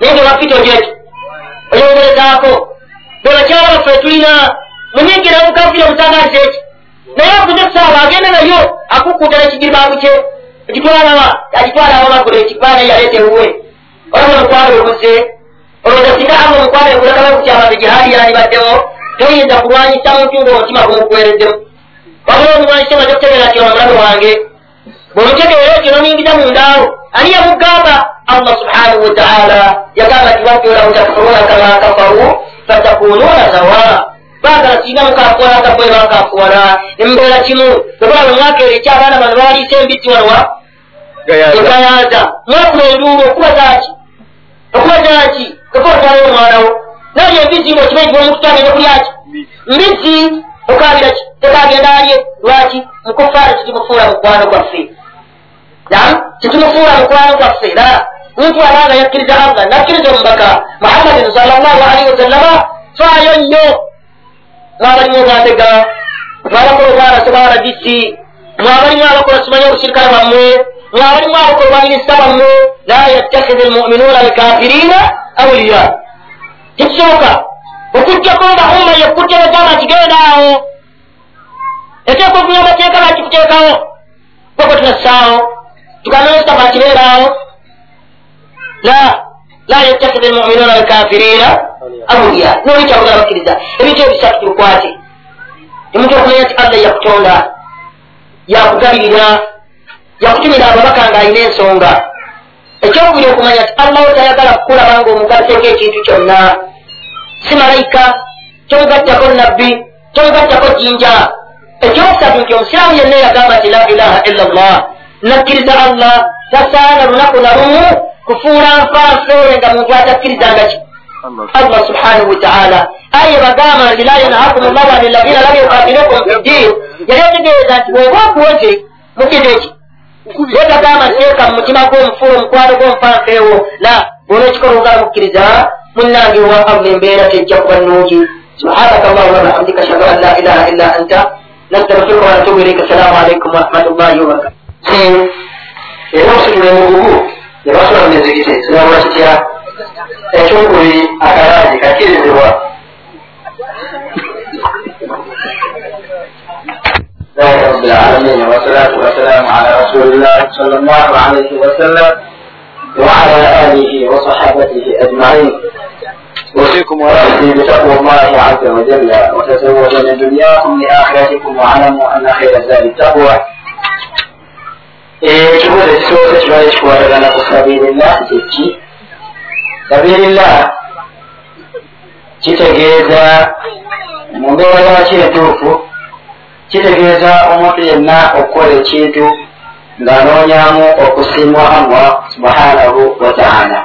Naye nga wapita ogiraki oyongerezaako bebakyala baffe tulina munyigira mukafira omutangaza eki naye avuze kusaawa agenda nayo akukuta nekigiribamu kye ekitwalawa agitwala abamagula ekifaana yaleeta ewuwe olaba omukwalo oguze olowooza singa anga omukwalo egulagala kukyamaze gihali yandibaddewo toyinza kulwanyisa muntu ngaomutima gumukuwereddemu wabula omulwanyisa omaze okutegeera nti omulabe wange bwemutegeera ekyo noningiza mundaawo ani yamugamba allah subhanahu wataala yagamba nti wabyola mutakfuruna kama kafaru fatakununa sawa baagala sirina mukafuwala nga bwe bakafuwala nemubeera kimu okulaba omwaka eri ekyabaana bano baliisa embiti wanwa ekayaza mwakuba enduulu okuba zaki okuba zaki ekootwalayo omwanawo naye embiti ngaokimanyi tibamukutange kulyaki mbisi okabiraki tekagenda alye lwaki mukufaana kitimufuula mukwano gwaffe kitimufuula mukwano gwaffe era muntu abanga yakkiriza allah nakkiriza omubaka muhammadin salllahu alaihi wasallama faayo nnyo mwabalimu obwandega mwabakola obwarasa bwaradisi mwabalimu abakola simanya obusirikale bwammwe mwabalimu abakola obwa minisita bwammwe la yattakhidhi almuminuuna alkafirina awliya tekisoboka okujjako nga umma yekutta bagamba nti genda awo eteeka okunya amateeka bakikuteekawo koko tunassaawo tugambe mustafa akibeeraawo la yattakhidhi almuminuuna alkafirina awliya. Noli kyabugala bakkiriza ebintu ebisatu tubikwate omuntu okumanya nti allah yakutonda yakugabirira yakutumira ababaka nga alina ensonga ekyokubiri okumanya nti allahu tayagala kukulaba nga omugatteko ekintu kyonna si malayika kyomugattako nabbi kyomugattako jjinja ekyokusatu nti omusiraamu yenna yagamba nti la ilaha illa llah nakkiriza allah. Tasaana lunaku nalumu kufuula nfanfeere nga muntu atakkirizanga ki allah. Subhanahu wataala aye bagamba nti la yanhakum llahu ani ladina lam yukatilukum fi ddin yali ategeeza nti bwoba okuwoze mukize eki wetagamba nteeka mu mutima gw'omufuula omukwano gw'omufanfeewo la bona ekikola ogala mukkiriza munange wa allah embeera tejja kuba nnungi subhanaka allahuma wabihamdika ashhadu an la ilaha illa anta. Nastaghfiruka wanatubu ilaika assalamu alaikum warahmatullahi wabarakatu era okusitula emugugu ne basula mu mizikiti kirabula kitya ekyokubiri akalaaji kakkirizibwa لله رب العالمين والصلاة والسلام على رسول الله صلى الله عليه وسلم وعلى آله وصحابته أجمعين أوصيكم ورحمتي بتقوى الله عز وجل وتزودوا من دنياكم لآخرتكم واعلموا أن خير الزاد التقوى ekibuuzo ekisoose kibale kikwatagana ku sabirillah kyeki sabirillah kitegeeza mu mbeera lwaki entuufu kitegeeza omuntu yenna okukola ekintu ng'anoonyamu okusiimwa allah subhanahu wataala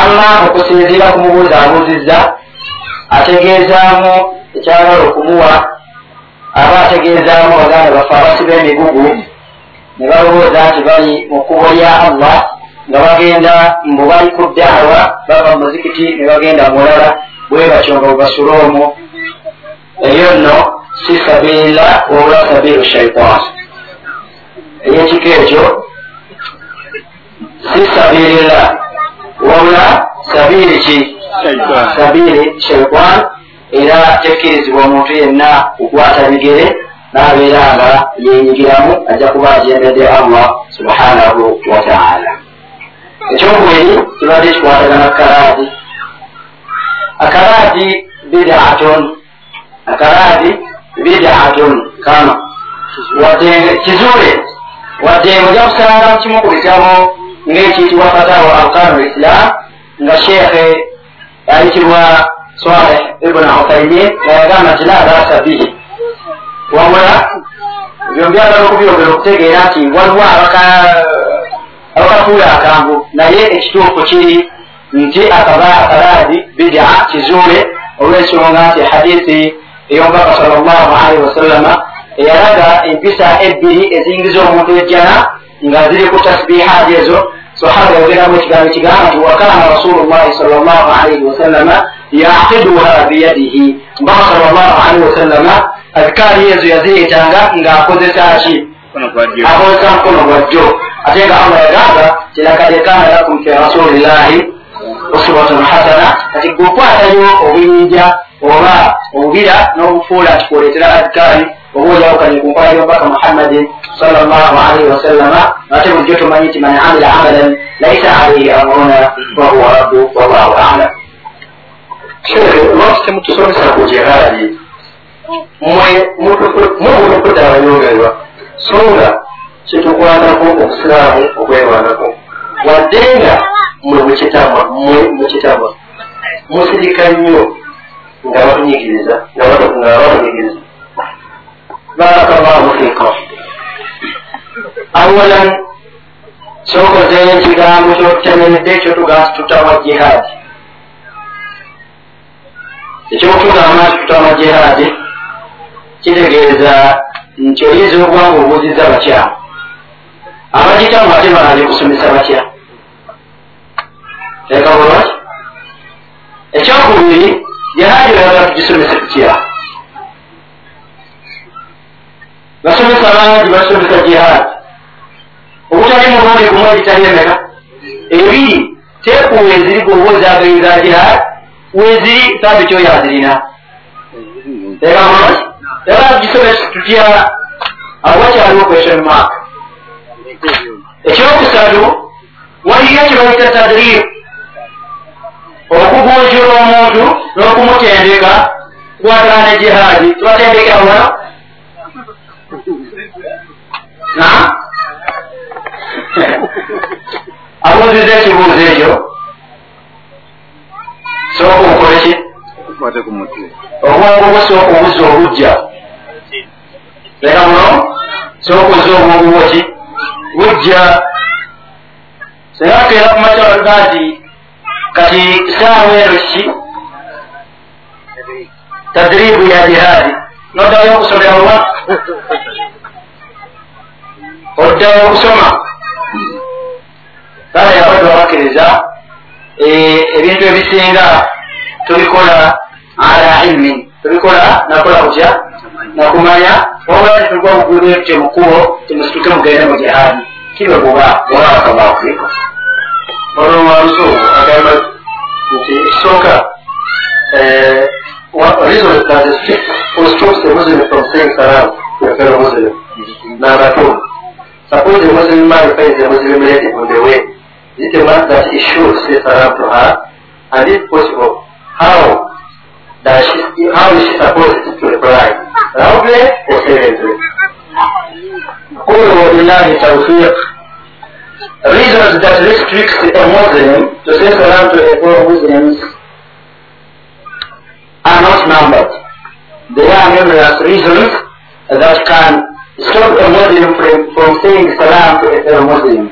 amma okusinziira ku mubuuzi abuuzizza ategeezaamu ekyagala okumuwa aba ategeezaamu baganda bafe abasiba emigugu ne balowooza nti bali mu kkubo lya allah nga bagenda mbu bali ku daawa bava mu muzikiti ne bagenda mulala bwe batyo nga bwebasula omwo eyo nno si sabiila wabula sabiilu shaitan eyekiko ekyo si sabiilila wabula sabiiri ki? Sabiiri shaitan era tekkirizibwa omuntu yenna kukwata bigere n'abeera nga yenyigiramu ajja kuba ajendedde allah subhanahu wataala ekyokubiri kibadde kikwatagana kalaadi akaraadi bidatun akaraadi bidatun kama? Wadde kizuule. Wadde ojja kusanga kimu ku bitabo ng'ekiyitibwa fatawa alkanu islam nga sheekhe ayitibwa saleh ibuni uthaimin ngayagamba nti la basa bihi wabula ebyo byagala okubyogera okutegeera nti waliwo abakafuula akambu naye ekituufu kiri nti akalaadi bida kizuule olw'ensonga nti hadithi ey'omubaka sal llahu alaihi wasallama eyalaga empisa ebbiri eziyingiza omuntu ejjana nga ziri ku tasbihaati ezo. Sahaba yogeramu ekigambo kigamba nti wakana rasulu llahi sal llahu alaihi wasallama yaqiduha biyadihi mubaka sal llahu alaihi wasallama azikaali ezo yaziyetanga ng'akozesa ki? Akozesa mukono gwa jjo ate nga allah yagamba tilakad kana lakum fi rasulillahi uswatun hasana kati gweokwatayo obuyinja oba obubira n'obufuula nti kwoleetera azikaali oba oyawukanye ku nkola y'omubaka muhammadin salllahu alaihi wasallama ate bujjo tumanyi nti man amila amalan laisa alaihi amruna wahuwa rabbu wallahu alam. Shekhe lwaki temutusomesa ku jihaadi mubulokudde abayogerwa so nga kitukwatako obusiraamu okwewandako wadde nga mwe mukitamwa mwe mukitamwa musirika nnyo nga batunyigiriza nga batunyigiriza barakallahu fikum awalan kyokozeyo ekigambo kyokutemeredde ekyotugaa tutama jihaadi ekyokutugamba nti tutama jihaadi kitegeeza nti oyinza obwanga obuuziza bakyamu abagitamu ate banaali kusomesa batya? Leka bulwaki ekyokubiri jihaadi oyagala tugisomese tutya? Basomesa bangi basomesa jihaadi obutali mulundi gumu egitali emeka? Ebiri tekuwa eziri goba ozagayinza jihaadi weziri sabiti oyo azirina leka era tugisomesa tutya awakyaliwo question mark ekyokusatu waliyo kyebayita tadrib okugunjula omuntu n'okumutendeka kukwatana ne jihaadi tubatendekera wano na abuuziza ekibuuzo ekyo sooka okoleki obwongo bwo sooka obuzza obujja. Leka muno sooka ozza obwongo bwoki bujja. Singa keera ku makyalaga nti kati saawa eno ki? Tadribu ya jihaadi. Noddayo okusomera wa? Oddayo okusoma? Kale yabadde wabakkiriza ebintu ebisinga tubikola ala ilmin tubikola nakola kutya nakumanya wabula titugwa bugudu ekyo mukubo timusituke mugende mu jihaadi kibe buba wabakabaafrika olwowaluso agamba nti ekisooka reason that is will stop the Muslim from saying salam to a fellow Muslim. Number two, suppose a Muslim man finds a Muslim lady on the way. Is it a man that he should say salam to her? And if possible, how that she, how is she supposed to reply? Loudly or seriously? Qul wabillahi tawfiq. Reasons that restricts a Muslim to say salam to a Muslims are not numbered. There are numerous reasons that can stop a Muslim from, from saying salam to a fellow Muslim.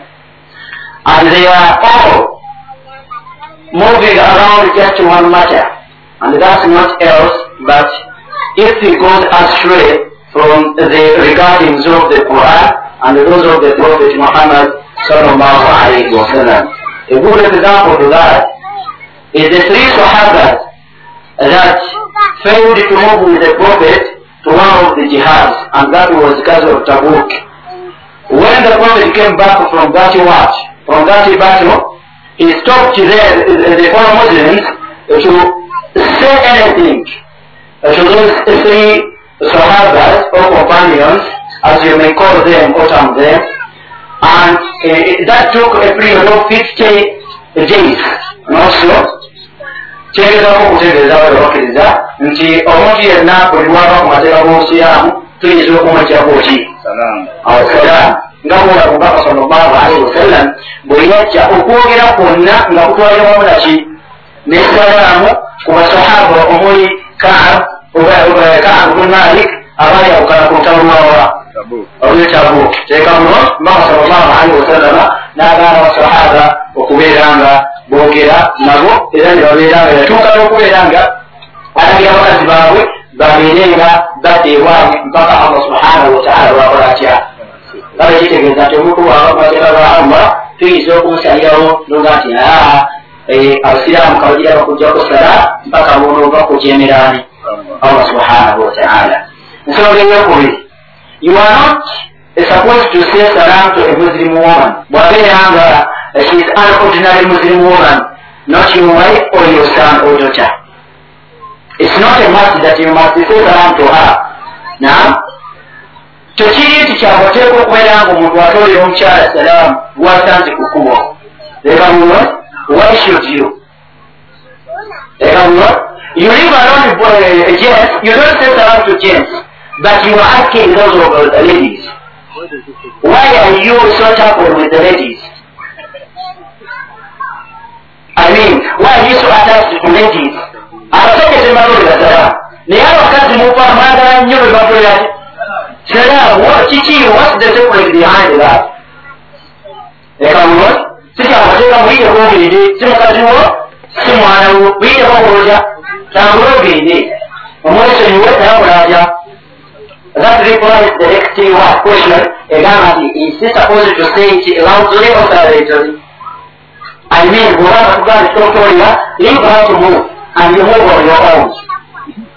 And they are all moving around just one matter. And that's not else but if he goes astray from the regardings of the Quran and those of the Prophet Muhammad sallallahu alayhi wa sallam. A good example to that is the three Sahabas that failed to move with the Prophet to one of the jihads, and that was Ghazwa of Tabuk. When the Prophet came back from that watch, from that battle, he stopped there, the fellow Muslims, to say anything. To those three Sahabas or companions, as you may call them or term them, and uh, that took a period of 50 days. Also, kyegezako okutegeeza bali bakkiriza nti omuntu yenna buli lwava ku mateeka g'obusiraamu tuyinza okumwekyaku ki asalaamu nga bwola mubaka salllahu alaihi wasallam bwe yajja okwogera kwonna nga kutwaliramu naki nesalaamu ku basahaba omuli kaab kaab bun malik abaali awukana ku lutalo lwawa olwetabu teeka muno mubaka salllahu alaihi wasallama n'agaana basahaba okubeera nga boogera nabo era ne babeera nga yatuuka n'okubeera nga alagira abakazi baabwe babeere nga badda ewaabwe mpaka allah subhanahu wataala lwakola atya nga bekitegeeza nti omuntu waaba kumateeka ga allah tuyinza okumusalirawo noga nti aa abasiraamu kabajira bakujjako sala mpaka boonova kujemerani allah subhanahu wataala nsonga eyokubiri you are not supposed to say salam to a muslim woman bwabeera nga she is an ordinary muslim woman not your wife or your son or daughter it's not a must that you must say salam to her na tekiri nti kyakuteeka okubeera nga omuntu atolera omukyala salaamu gwasanze ku kkubo lekamuwe 100 remember you? Live around uh, gents you don't sit around to gents but you are asking those of uh, ladies. Why are you so troubled with the ladies? I mean why are you so attached to ladies? Abasokesa emabulira ddala naye abakazi muva mwagala nnyo bwe babulira ddala kiki what's the secret behind that? Ekamulwa muno sikyamateeka muyiteko ogende si mukazi wo si mwana wo muyiteko okulotya tambula ogende omwesonyiwe nayamulaatya that replies the next one question egamba nti is he supposed to say it loudly or silently I mean, bw'obanga tugamba kitokitolera leave her to move and you move on your own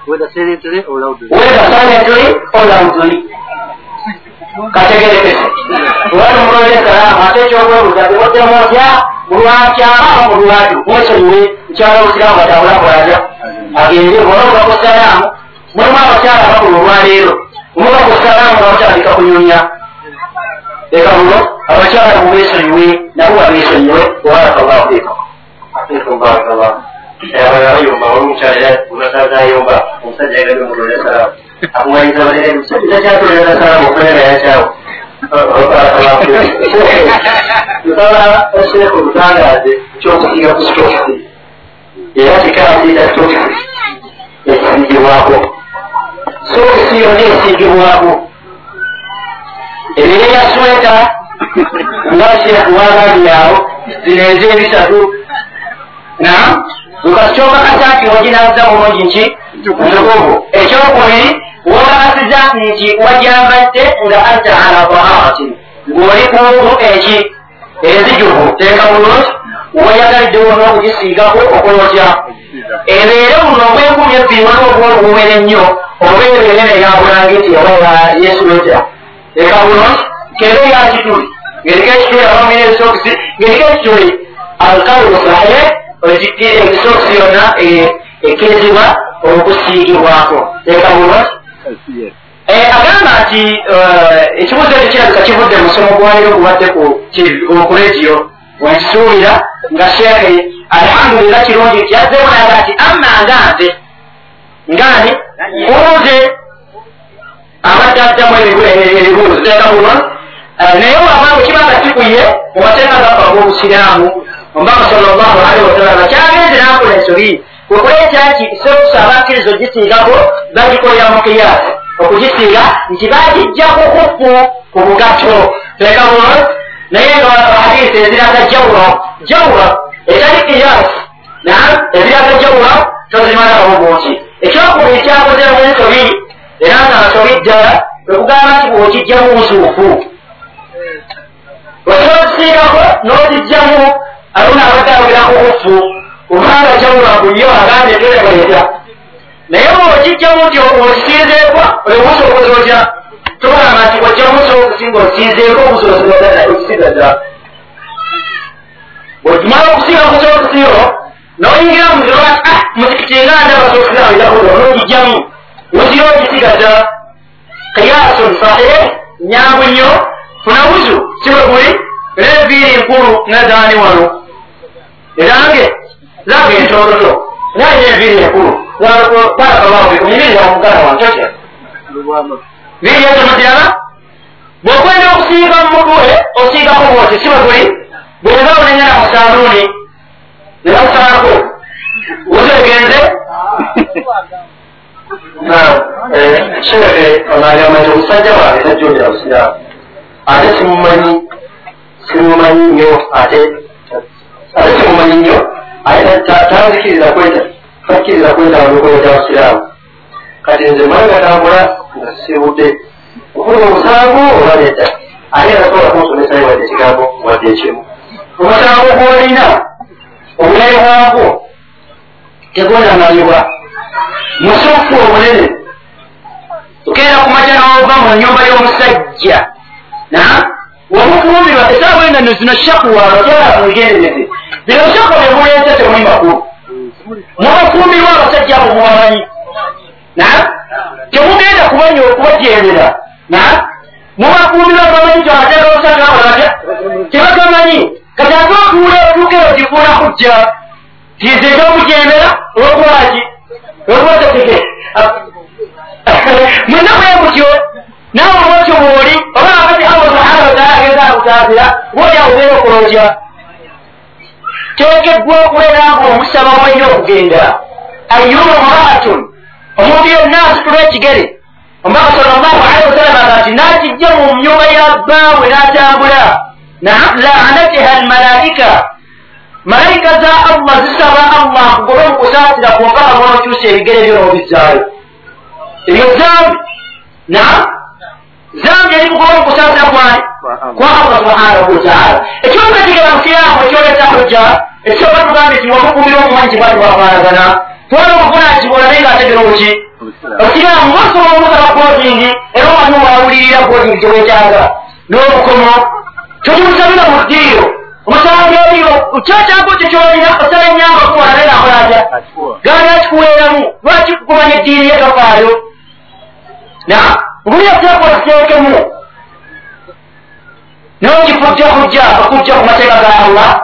Whether silently or loudly. whether silently or loudly kategerekese wali mulole salaamu ate ekyobwebuza tewaddemu otya mulwakyama mulwatu mwesonyiwe mukyala obusiraamu batambulakolaya agende bwolauka ku salaamu mulimu abakyala bakulu olwaleero muba ku salaamu nga batandika kunyumya leka muno abakyala mubesonyiwe nabo babesonyiwe wabarakallahu fikum Alaikum barakallah. abayomba olumukyalira unasaazayomba omusajja yagadde omulole salaamu akumwanyiza balere musajja takyatolera salaamu okulera yakyawo nsaba esheeku olutangaaze kyokusiga ku sitokisi era kikasiita sitokisi ekisigibwako sitokisi yonna esigibwako ebire ya sweta nga sheeku wagambyawo zino ez'ebisatu na ngakyoka kasaati waginaza bulungi nki ntukuvu ekyokubiri wogasiza nti wajambadde nga anta ala taharati ng'oli kungu eki enzijuvu teeka bulungi weyagalidde wona okugisiigako okolotya ebeere buno obwenkumi ebbiri waliwo obwolu bumere nnyo oba ebeere neyabulangiti oba yesulota teeka bulungi kebe yakituli ngeriko ekituli abamira ebisokisi ngeriko ekituli alkaulu sahe ebisokisi yonna ekkirizibwa okusiigibwako teeka bulungi agamba nti ekibuzo ekyo kirabika kivudde mu musomo gwaliro gubadde ku rediyo wenkisuubira nga sheekhe alhamdulillah kirungi yazzeemu naga nti amma nga nze ngani mubuuze abadde addamu ebibuuzo teeka bulungi naye wabanga kibanga kikuye mu mateeka gafa ag'obusiraamu omubaka sallallahu alaihi wasallama kyagenze nakola ensobi okuleeta nti sokusa abakkiriza ogisiigako bagikolera mu kiyasi okugisiiga nti bagijjaku kufu ku bugato teeka bulungi naye hadisi eziraga jawulo jawulo etali kiyasi na eziraga jawulo tozimalawo bungi ekyokubiri kyakozemu ensobi era nga nsobi ddala kwekugamba nti bwokijjamu busuufu osobola okusiigako n'ozijjamu aluna abadde awera ku kufu kubanga jawula kuyo agambye tolebaleta naye bwokijjamu nti okisiizeeko obuso okuzotya togamba nti ojjamuso okusinga osiizeeko obusookisigaza bwekimala okusiiga kuso okusiiro noyingira muziro ati muzikiti nga ndaba sokusigaojakulo nogijjamu wuzira ogisigaza kiyasun sahe nyangu nnyo funa buzu siwe guli era ebiiri nkulu nazaani wano erange zaga entoloto naye enviiri enkulu barakabakunyumirira omugala wankyoke viiri etomuziraba bwokwenda okusiiga mu mutwe osiigako bwoti si bwe guli bweba onengana mu saluuni ne bakusalako ozegenze sheke onagamba nti omusajja wange tajjondera busiraamu ate simumanyi simumanyi nnyo ate ate simumanyi nnyo ate tanzikiriza kweta takkiriza kwetaba nokweta busiraamu kati nze mwanga tambula nga sibudde okula omusango oba nedda ate nasobola kunsomesa wadde ekigambo wadde ekimu omusango gwolina obulayi bwagwo tegwonamanyibwa musufu obunene tugenda kumaca nova mu nyumba y'omusajja wamufumbirwa esaawa engano zino shakuwa abakyala mugendereze bino shakuwa byemulenze temuli makulu mubafumbirwa abasajja abo mubamanyi. Temugenda kubanya okubajeerera mubafumbirwa bamanyi tyamatera osagabalatya tebagamanyi kati ate otuula otuukero gifuula kujja. Tize ekyokujemera olwokuwaki olwokubateteke mwena bwe mutyo nawe olwotyo bwoli oba akati allah subhana wataala agenda akutaatira bwoli awubeera okulotya teekeddwa okubeera nga omusaba mwalina okugenda ayuma mraatun omuntu yonna asitula ekigere omubaka sal llahu alehi wasalama ati nakijja mu nyumba ya bbaawe n'atambula laanatiha almalaika malayika za allah zisaba allah. Kugobe mukusaasira kumpaka mwokyusa ebigere byo n'obizaayo ebyo zambi na zambi eri kugobe mukusaasira kwani kwa allah subhanahu wataala ekyokatigera musiraamu ekyoleta hujja ekyoba tugambe ti wamukumira omumanyi kibwati bwafaanagana twala omuvunanyizibwa olabe nga ategera oki osiraamu ngaosobola omusaba bodingi era omani wawulirira bodingi gyewetaaga n'obukomo tokimusabira mu ddiiro omusababyoliyo kyakyago kyo kyolina osaba enyamba kuwalabe nakolatya gandi akikuweeramu lwaki kumanya eddiini yetofaayo na buli yateekola kiteekemu nokifujja kujja okujja ku mateeka ga allah.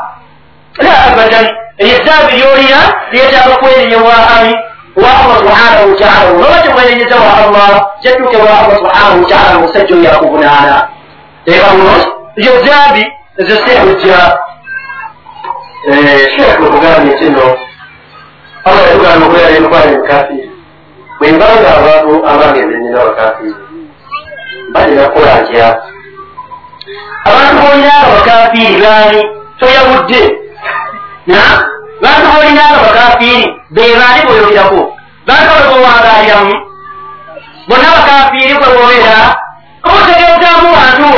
La abadan eyezzaabi lyolina lyetaaga kwerenye wa ami wa allah subhanahu wataala olaba tekwerenyeza wa allah kyatuuke wa allah subhanahu wataala omusajja oyo akuvunaana teeka bulungi eyo zambi ezo sehujja sheekh okugambye kino allah yatugamba okubeera emikwano emikafiri bwe mbanga abantu abangenze nina abakafiri balina kukola ntya abantu bolina abakafiiri baani toyawudde na? Bantu bolina abakafiiri? Bebaani boyogerako bantu bwe bowangaliramu bonna abakafiiri kwe bobeera obategeezaamu bantu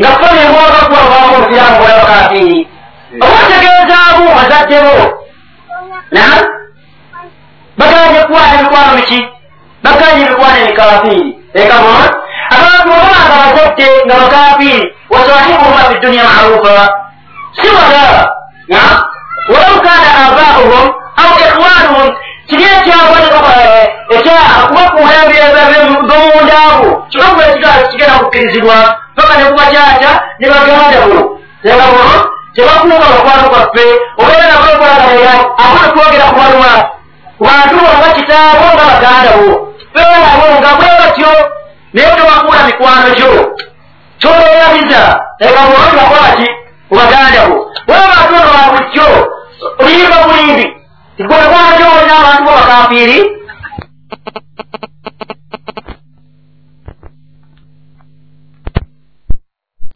nga fonembwagakuwawamu omusiraamu bola abakafiiri obategeezaamu bazaddebo na? Baganye kuwana emikwano miki baganye emikwano emikafiiri ekama abantu obanga bazadde nga bakafiiri wasahibuhuma fi dunia marufa. Si wala walau kana abauhum au ikhwanuhum kiri ekyakubakuulabirabomundabo kikakuba ekitwalo kigenda kukkirizibwa paka ne kubakyakya ne bagandabo ebabo tebakuuka bakwano kwaffe obeera nakokolagaya akona twogera kubalwa bantu bonga kitaabo nga bagandabo beerabo nga bwe batyo naye tewakuula mikwano gyo. Kyoleerabiza ebabonti bakolaki kubagandabo bwe bantu ono babujjo oluyimba bulimbi igwe kwanajo olina abantu bobakafiiri